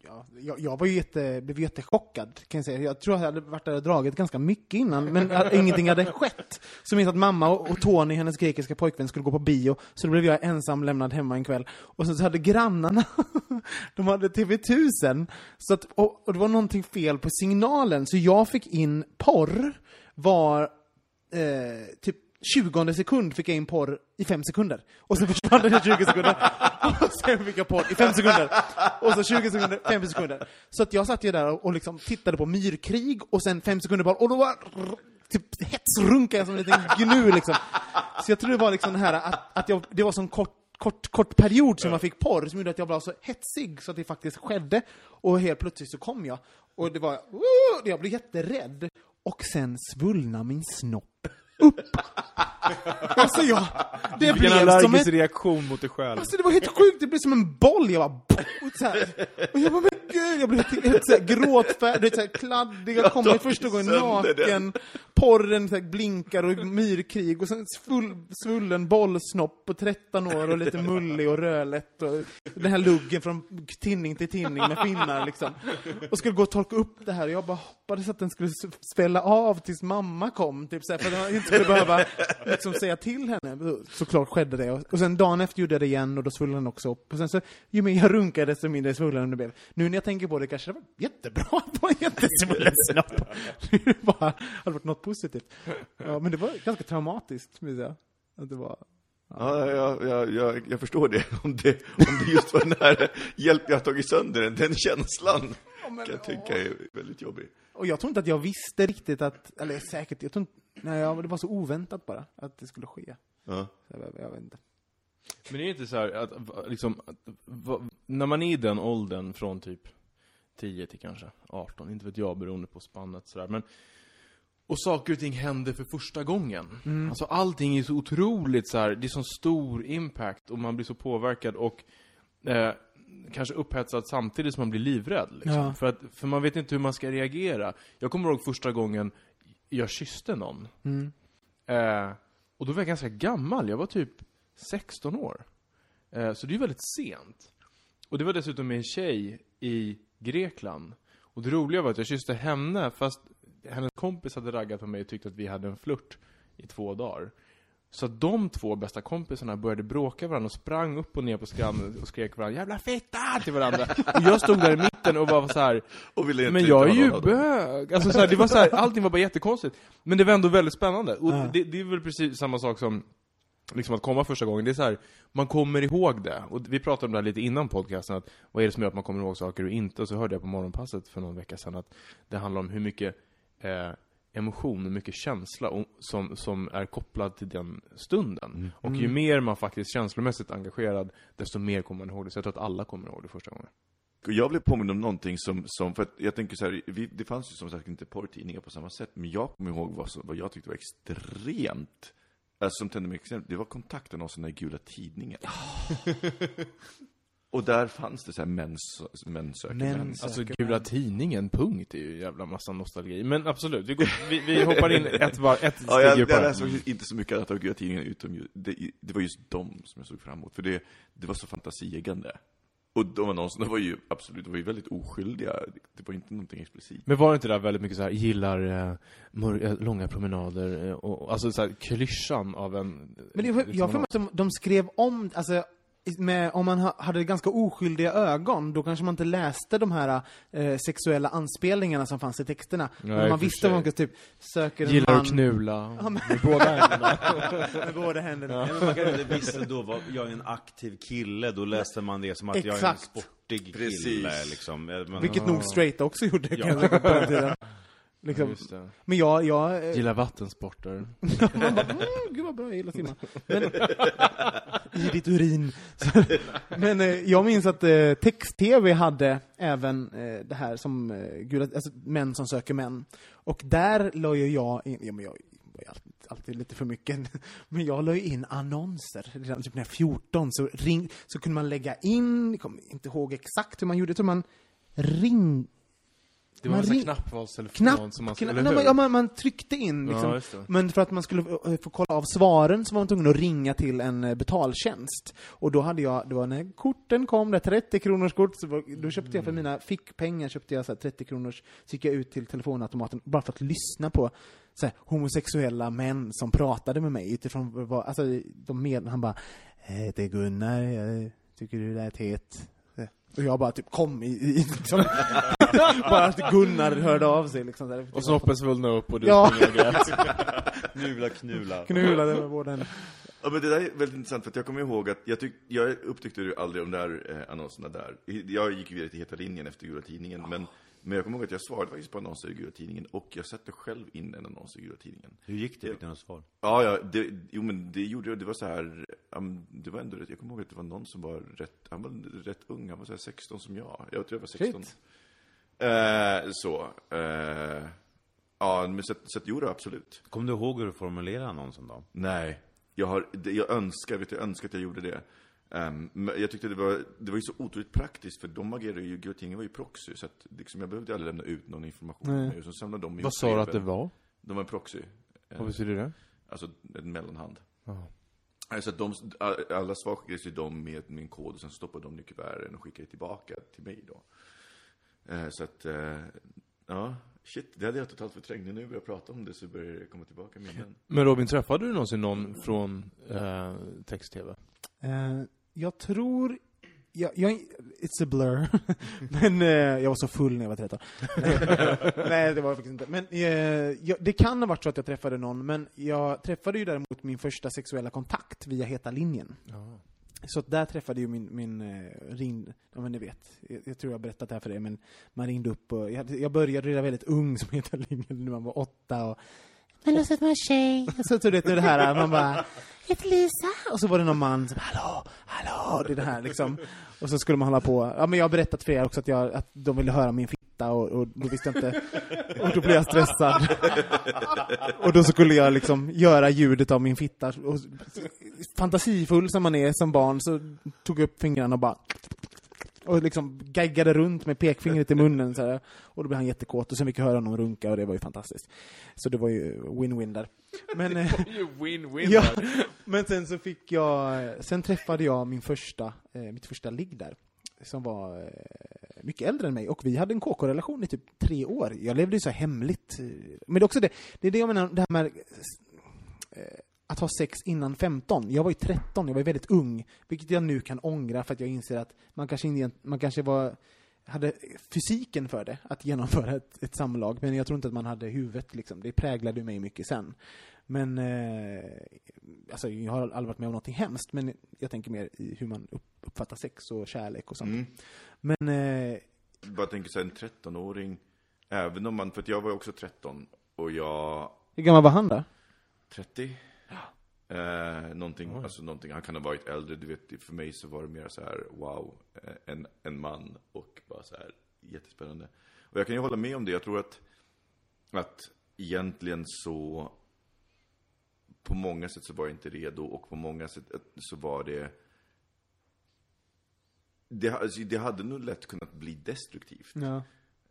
ja, jag, jag var ju jätte, blev jättechockad, kan jag säga. Jag tror att jag hade varit där och dragit ganska mycket innan, men att ingenting hade skett. Så jag minns att mamma och, och Tony, hennes grekiska pojkvän, skulle gå på bio, så då blev jag ensam lämnad hemma en kväll. Och sen så hade grannarna, de hade TV1000, så att, och, och det var någonting fel på signalen, så jag fick in porr, var eh, typ 20 sekund fick jag in porr i 5 sekunder. Och sen försvann det i 20 sekunder. Och sen fick jag porr i 5 sekunder. Och så 20 sekunder, 5 sekunder. Så att jag satt ju där och liksom tittade på myrkrig och sen 5 sekunder porr. Och då var typ hetsrunkade jag som en liten gnu liksom. Så jag tror det var liksom det här att, att jag, det var sån kort Kort, kort period som jag fick porr som gjorde att jag blev så hetsig så att det faktiskt skedde. Och helt plötsligt så kom jag. Och det var, uh, jag blev jätterädd. Och sen svullna min snopp upp. Alltså jag, det Vilken blev som allergisk ett reaktion mot dig själv. Alltså det var helt sjukt, det blev som en boll, jag bara och så här. Och jag bara, men gud, jag blev helt, helt så här gråtfärdig, så här kladdig, jag kommer de första gången naken, porren så här blinkar och myrkrig, och sen full, svullen bollsnopp på 13 år och lite mullig och rödlätt och den här luggen från tinning till tinning med finnar liksom. Och skulle gå och torka upp det här, och jag bara hoppades att den skulle svälla av tills mamma kom, typ så här, för att jag inte skulle behöva liksom säga till henne. Såklart skedde det. Och sen dagen efter gjorde jag det igen och då svullnade den också upp. Och sen så, ju mer jag runkade desto mindre svullen den blev. Nu när jag tänker på det kanske det var jättebra att vara jättesvullen snopp. Det bara hade varit något positivt. Ja, men det var ganska traumatiskt, minns jag. Att det var... Ja, jag, jag, jag, jag förstår det. Om, det. om det just var den här hjälp jag tagit sönder den, den känslan kan jag tycka är väldigt jobbig. Och jag tror inte att jag visste riktigt att, eller säkert, jag tror inte, nej, det var så oväntat bara, att det skulle ske. Ja. Jag, jag vet inte. Men det är inte så här att, liksom, att, va, när man är i den åldern från typ 10 till kanske 18, inte vet jag beroende på spannet sådär, men och saker och ting händer för första gången. Alltså allting är så otroligt så här, det är så stor impact och man blir så påverkad och eh, kanske upphetsad samtidigt som man blir livrädd. Liksom. Ja. För, att, för man vet inte hur man ska reagera. Jag kommer ihåg första gången jag kysste någon. Mm. Eh, och då var jag ganska gammal, jag var typ 16 år. Eh, så det är väldigt sent. Och det var dessutom med en tjej i Grekland. Och det roliga var att jag kysste henne, fast hennes kompis hade raggat på mig och tyckte att vi hade en flört i två dagar. Så att de två bästa kompisarna började bråka varandra och sprang upp och ner på stranden och skrek varandra 'Jävla fitta!' till varandra. Och jag stod där i mitten och var så här. Och ville Men jag är ju bög! Alltså så här, det var så här, allting var bara jättekonstigt. Men det var ändå väldigt spännande. Och det, det är väl precis samma sak som liksom att komma första gången. Det är så här, man kommer ihåg det. Och vi pratade om det här lite innan podcasten, att vad är det som gör att man kommer ihåg saker och inte? Och så hörde jag på morgonpasset för någon vecka sedan att det handlar om hur mycket eh, emotion och mycket känsla och, som, som är kopplad till den stunden. Och ju mer man faktiskt känslomässigt engagerad, desto mer kommer man ihåg det. Så jag tror att alla kommer ihåg det första gången. Jag blev påmind om någonting som, som för att jag tänker så här, vi, det fanns ju som sagt inte porrtidningar på samma sätt, men jag kommer ihåg vad, som, vad jag tyckte var extremt, alltså som tände mig extremt, det var kontaktannonserna i Gula Tidningen. Och där fanns det så här män, män söker Män Alltså. Gula Tidningen, punkt, är ju jävla massa nostalgi. Men absolut, vi, går, vi, vi hoppar in ett, var, ett steg Ja, jag, jag läste faktiskt inte så mycket av Gula Tidningen, utom ju, det, det var just dem som jag såg fram emot, för det, det var så fantasieggande. Och de annonserna var ju absolut, de var ju väldigt oskyldiga, det var inte någonting explicit. Men var det inte där väldigt mycket så här, gillar eh, mör- eh, långa promenader, eh, och, alltså så här, klyschan av en... Men det, jag har för mig att de, de skrev om, alltså, med, om man ha, hade ganska oskyldiga ögon, då kanske man inte läste de här eh, sexuella anspelningarna som fanns i texterna. Nej, Men man visste vad man sig. typ söker en Gillar man att knulla Ja, men- med båda händerna. med båda händerna. Nej, men man kanske inte visste då vad, jag är en aktiv kille, då läste man det som att jag är en Exakt. sportig Precis. kille liksom. Men, Vilket nog straight också gjorde, Ja. på den tiden. Liksom. Det. Men jag, jag, eh, Gillar vattensporter. man bara, mm, gud vad bra, jag gillar att simma. Men, I ditt urin. Så, men eh, jag minns att eh, text-tv hade även eh, det här som eh, gula, alltså män som söker män. Och där la ju jag in, ja men jag var ju alltid, alltid lite för mycket, men jag la ju in annonser. Redan typ när jag var 14 så, ring, så kunde man lägga in, jag kommer inte ihåg exakt hur man gjorde, jag tror man ring, det var Man en knappvalstelefon knapp, som man knapp, eller nej, man, ja, man, man tryckte in liksom. Ja, det. Men för att man skulle eh, få kolla av svaren så var man tvungen att ringa till en eh, betaltjänst. Och då hade jag, det var när korten kom, det 30 kronors kort, så var, då köpte jag för mina fickpengar, köpte jag så här 30 kronors, så gick jag ut till telefonautomaten bara för att lyssna på så här, homosexuella män som pratade med mig utifrån vad, alltså de med, han bara, "Jag heter Gunnar, jag tycker du lät het. Och jag bara typ kom i, i liksom, bara att Gunnar hörde av sig liksom. Där. Och snoppen svullnade upp och du Ja. Knula, knula. Knulade med båda. Ja, men det där är väldigt intressant, för att jag kommer ihåg att jag, tyck, jag upptäckte ju aldrig de där eh, annonserna där. Jag gick ju vidare till Heta linjen efter Gula Tidningen, men, men jag kommer ihåg att jag svarade faktiskt på annonser i Gula Tidningen, och jag satte själv in en annons i Gula Tidningen. Hur gick det? Fick du något svar? Ja, ja, det, jo men det gjorde jag, det var så här, det var ändå rätt, jag kommer ihåg att det var någon som var rätt, han var rätt ung, han var så här 16 som jag. Jag tror jag var 16. Shit. Eh, så, eh, ja, men så, så att, jo då, absolut. Kommer du ihåg hur du formulerade annonsen då? Nej, jag, har, det- jag önskar, vet du, jag önskar att jag gjorde det. Men jag tyckte det var, det var ju så otroligt praktiskt, för de agerade ju, Gultingen var ju proxy, så att liksom, jag behövde aldrig lämna ut någon information. Nej. Så samlade de Vad sa du att det var? De var en proxy. Vad betyder det? Alltså en mellanhand. Ja. Alltså att de, alla svar skickades till dem med min kod och sen stoppade de i kuverten och skickade tillbaka till mig då. Eh, så att, eh, ja, shit, det hade jag totalt förträngt. Nu när vi börjar prata om det så börjar det komma tillbaka minnen. Men Robin, träffade du någonsin någon från eh, text-tv? Eh, jag tror jag, jag, it's a blur. men eh, jag var så full när jag var 13. Nej, det var jag faktiskt inte. Men eh, jag, det kan ha varit så att jag träffade någon, men jag träffade ju däremot min första sexuella kontakt via Heta linjen. Så där träffade ju min, min eh, ring, ja men ni vet, jag, jag tror jag har berättat det här för dig, men man ringde upp och, jag, jag började redan väldigt ung som Heta linjen, när man var åtta och men låtsas att vara tjej. Så, så du vet, det här, man bara, heter Lisa. Och så var det någon man som, hallå, hallå, det är det här liksom. Och så skulle man hålla på. Ja, men jag har berättat för er också att, jag, att de ville höra min fitta och, och då visste jag inte, och då blev jag stressad. Och då skulle jag liksom göra ljudet av min fitta. Och fantasifull som man är som barn så tog jag upp fingrarna och bara och liksom gaggade runt med pekfingret i munnen så här. Och då blev han jättekåt och sen fick jag höra honom runka och det var ju fantastiskt. Så det var ju win-win där. Men, eh, Win-win ja, men sen så fick jag, sen träffade jag min första, eh, mitt första ligg där. Som var eh, mycket äldre än mig och vi hade en KK-relation i typ tre år. Jag levde ju så hemligt. Men det är också det, det är det jag menar, det här med att ha sex innan 15. Jag var ju 13, jag var ju väldigt ung. Vilket jag nu kan ångra för att jag inser att man kanske, inte, man kanske var, hade fysiken för det, att genomföra ett, ett samlag. Men jag tror inte att man hade huvudet liksom. Det präglade mig mycket sen. Men, eh, alltså jag har aldrig varit med om någonting hemskt, men jag tänker mer i hur man upp, uppfattar sex och kärlek och sånt. Mm. Men, eh, Bara tänker så här, en 13-åring, även om man, för jag var ju också 13 och jag, hur gammal var han då? 30? Eh, någonting, alltså någonting, han kan ha varit äldre, du vet, för mig så var det mer så här, wow, eh, en, en man och bara så här, jättespännande. Och jag kan ju hålla med om det, jag tror att, att egentligen så, på många sätt så var jag inte redo och på många sätt eh, så var det, det, alltså, det hade nog lätt kunnat bli destruktivt. Ja.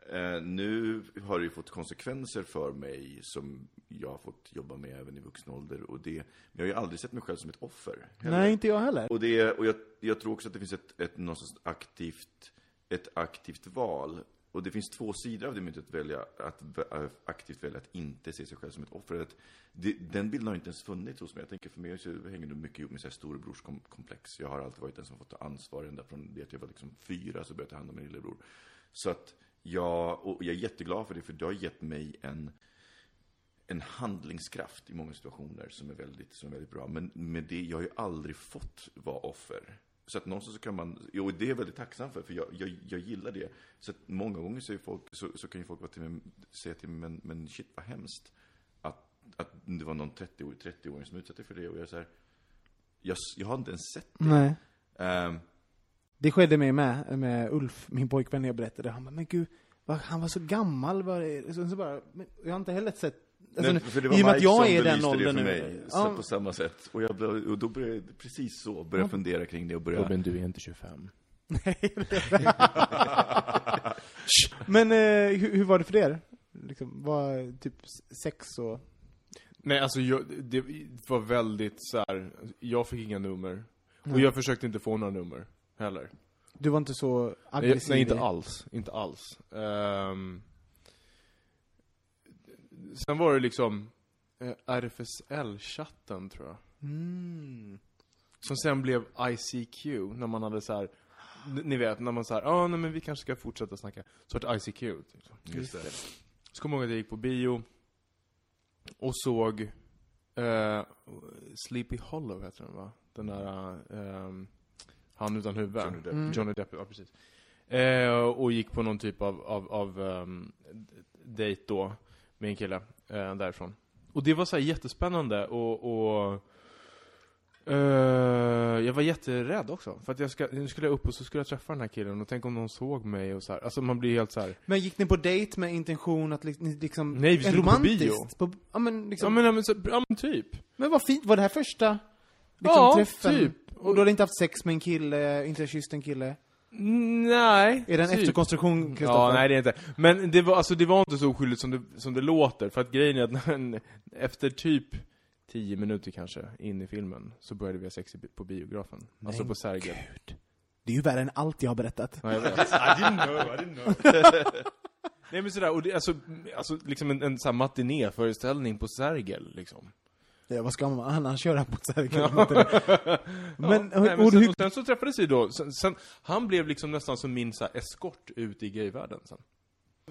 Eh, nu har det ju fått konsekvenser för mig som jag har fått jobba med även i vuxen ålder. Och det, men jag har ju aldrig sett mig själv som ett offer. heller. Nej, inte jag heller. Och, det, och jag, jag tror också att det finns ett, ett aktivt, ett aktivt val. Och det finns två sidor av det myntet att välja, att v- aktivt välja att inte se sig själv som ett offer. Att det, den bilden har inte ens funnits hos mig. Jag tänker för mig så hänger det mycket ihop med så här storebrorskomplex. Jag har alltid varit den som fått ta ansvar ända från det att jag var liksom fyra så började jag ta hand om min lillebror. Så att jag, och jag är jätteglad för det, för det har gett mig en, en handlingskraft i många situationer som är väldigt, som är väldigt bra. Men med det, jag har ju aldrig fått vara offer. Så att någonstans så kan man, jo det är jag väldigt tacksam för, för jag, jag, jag gillar det. Så att många gånger så, folk, så, så kan ju folk vara till mig, säga till mig, men, men shit vad hemskt. Att, att det var någon 30-åring 30 som utsatte för det. Och jag är så här, jag, jag har inte ens sett det. Nej. Ehm, Det skedde mig med, med Ulf, min pojkvän, när jag berättade. Han bara, men gud, vad, han var så gammal. Var? Så, så bara, men jag har inte heller sett... Alltså, Nej, för det var I och med att jag är den belyste åldern nu. mig, så Ja, på samma sätt. Och, jag och då började jag precis så, börja fundera kring det och börja... Robin, du är inte 25. men eh, hur, hur var det för er? Liksom, var typ sex och... Nej, alltså jag, det var väldigt så här. jag fick inga nummer. Och Nej. jag försökte inte få några nummer, heller. Du var inte så aggressiv? nej inte alls. Inte alls. Ehm, sen var det liksom eh, RFSL-chatten, tror jag. Mm. Som sen blev ICQ, när man hade så här. Ni vet, när man sa ja ah, nej men vi kanske ska fortsätta snacka. Så vart ICQ. Liksom. Just det. Så kommer jag ihåg att jag gick på bio och såg eh, Sleepy Hollow heter den va? Den där, ehm, han utan huvud. Johnny Depp. Mm. Johnny Depp, ja precis. Eh, och gick på någon typ av, av, av um, dejt då med en kille eh, därifrån. Och det var så här jättespännande och, och eh, jag var jätterädd också. För att jag ska, nu skulle jag upp och så skulle jag träffa den här killen och tänk om någon såg mig och så här. Alltså man blir helt så här. Men gick ni på dejt med intention att li- liksom... Nej, vi skulle på bio. romantiskt? På, ja men liksom... Ja men, ja, men, så, ja, men typ. Men vad fint, var det här första liksom, Ja, träffen? typ. Och du hade inte haft sex med en kille, inte kysst en kille? Nej. Är det en typ. efterkonstruktion, Kristoffer? Ja, nej det är inte. Men det var, alltså, det var inte så oskyldigt som det, som det låter. För att grejen är att när en, efter typ 10 minuter kanske in i filmen så började vi ha sex på biografen. Alltså Men på Sergel. Det är ju värre än allt jag har berättat. Ja, jag vet. I didn't know, I didn't know. Nej men sådär, och det, alltså, alltså liksom en, en sån här matinéföreställning på Sergel liksom. Ja, vad ska man annars köra på så här? det. Men, Ja, nej, men sen, sen så träffades vi då, sen, sen, han blev liksom nästan som min så här, eskort ut i gayvärlden sen.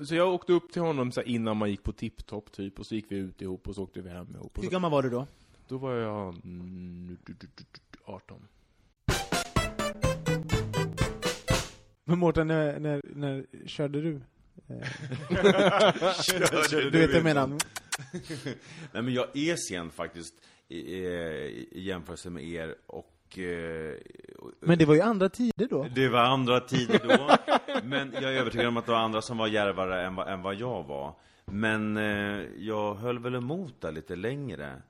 Så jag åkte upp till honom så här, innan man gick på tipptopp typ, och så gick vi ut ihop och så åkte vi hem ihop. Hur gammal var du då? då var jag mm, du- du- du- du- 18. Men Mårten, när, när, när körde du? Eh, Körde du vet jag menar? Nej men jag är sen faktiskt i, i, i jämförelse med er och... eh, Men det var ju andra tider då. Det var andra tider då, men jag är övertygad om att det var andra som var djärvare än vad, än vad jag var. Men eh, jag höll väl emot där lite längre.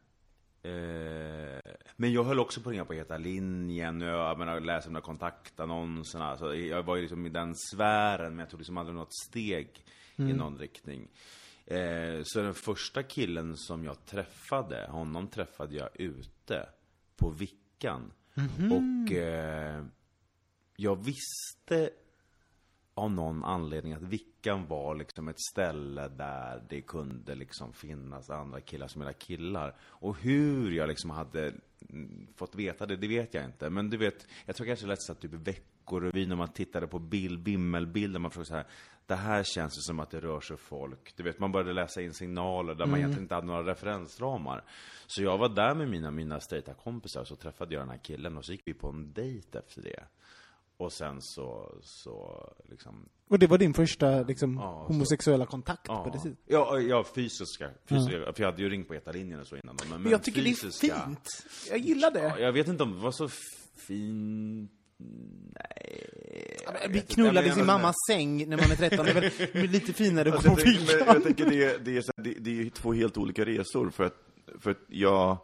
Eh, men jag höll också på att ringa på Heta linjen, och jag menar, läsa de där kontaktannonserna. Så jag var ju liksom i den sfären, men jag tog liksom aldrig något steg i någon riktning. Eh, så den första killen som jag träffade, honom träffade jag ute på Vickan. Och eh, jag visste av någon anledning att Vickan var liksom ett ställe där det kunde liksom finnas andra killar som gillar killar. Och hur jag liksom hade mm, fått veta det, det vet jag inte. Men du vet, jag tror kanske det lät så typ Veckorevyn när man tittade på bild, bimmelbilder, man frågade så här, det här känns ju som att det rör sig folk. Du vet, man började läsa in signaler där man egentligen inte hade några referensramar. Så jag var där med mina, mina straighta kompisar, så träffade jag den här killen och så gick vi på en dejt efter det. Och sen så, så liksom Och det var din första liksom, Ja, så- homosexuella kontakt Ja, på det sättet? ja, ja fysiska. fysiska För jag hade ju ringt på ETA-linjen och så innan. Men, Men jag tycker fysiska, det är fint. Jag gillar det. Ja, jag vet inte om det var så fint. Nej. Vi knullade i sin mammas säng när man är 13. Det är väl är lite finare Alltså, på jag, tänker, jag tänker det, det, är det, det är två helt olika resor, för att, för att jag,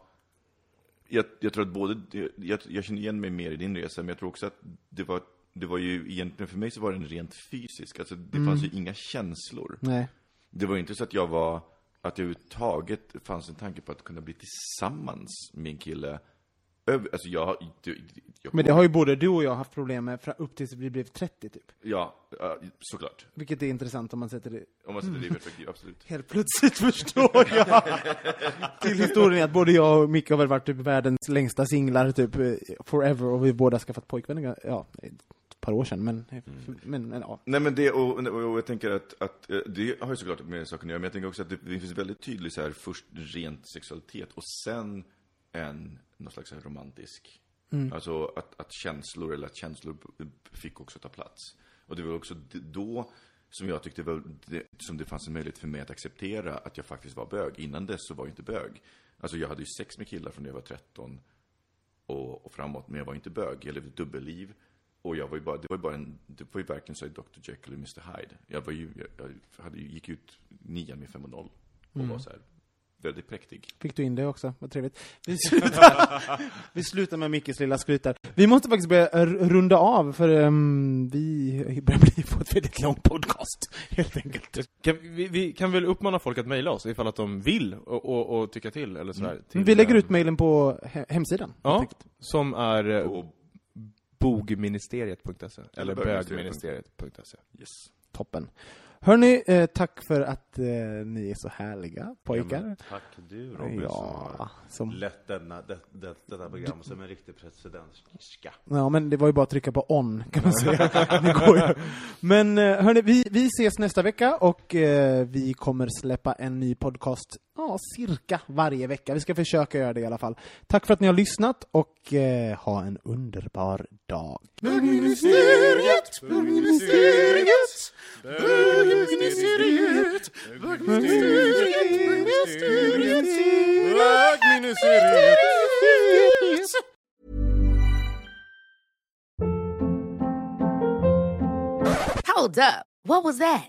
jag, jag tror att både, jag, jag känner igen mig mer i din resa, men jag tror också att det var, det var ju egentligen, för mig så var den rent fysisk, alltså det fanns ju inga känslor. Nej. Det var ju inte så att jag var, att det överhuvudtaget fanns en tanke på att kunna bli tillsammans med en kille. Alltså jag, jag, jag Men det har ju både du och jag haft problem med upp tills vi blev 30 typ. Ja, såklart. Vilket är intressant om man sätter det Om man sätter det i perspektiv, absolut. Helt plötsligt förstår jag. Till historien att både jag och Micke har väl varit typ världens längsta singlar, typ eh, forever, och vi båda skaffat pojkvänner, ja, ett par år sedan, men, men, men ja. Nej men det, och, och, jag tänker att, att eh, det har ju såklart med saken att göra, men jag tänker också att det, det finns väldigt tydligt så här, först rent sexualitet och sen en, någon slags romantisk, alltså att, att känslor, eller att känslor fick också ta plats. Och det var också då som jag tyckte var, det, som det fanns en möjlighet för mig att acceptera att jag faktiskt var bög. Innan dess så var jag inte bög. Alltså jag hade ju sex med killar från när jag var 13 och, och framåt, men jag var inte bög. Jag levde dubbelliv. Och jag var ju bara, det var ju bara en, det var ju verkligen så Dr Jekyll och Mr Hyde. Jag var ju, jag, jag hade gick ut nian med 5 och 0 och var så här väldigt präktig. Fick du in det också, vad trevligt. Vi slutar, vi slutar med Mickes lilla skryt där. Vi måste faktiskt börja runda av, för ehm, vi börjar bli på ett väldigt lång podcast, helt enkelt. Kan vi, vi kan väl uppmana folk att mejla oss ifall att de vill och, och, och tycka till eller sådär. Till, Mm. Vi lägger eh, ut mejlen på he- hemsidan. Ja, som är eh, Och, bogministeriet.se eller bögministeriet. bögministeriet.se. yes. Toppen. Hörni, eh, tack för att eh, ni är så härliga Ja, pojkar. men tack du Robin som Ja, har som, lett denna, det, det, detta program som en riktig presidentska. ja, men det var ju bara att trycka på on, kan man säga. det går ju. Men eh, hörni, vi, vi ses nästa vecka och eh, vi kommer släppa en ny podcast, ja, cirka varje vecka. Vi ska försöka göra det i alla fall. Tack för att ni har lyssnat och eh, ha en underbar dag. Bögministeriet! Bögministeriet! Bögministeriet! Bögministeriet! Hold up. What was that?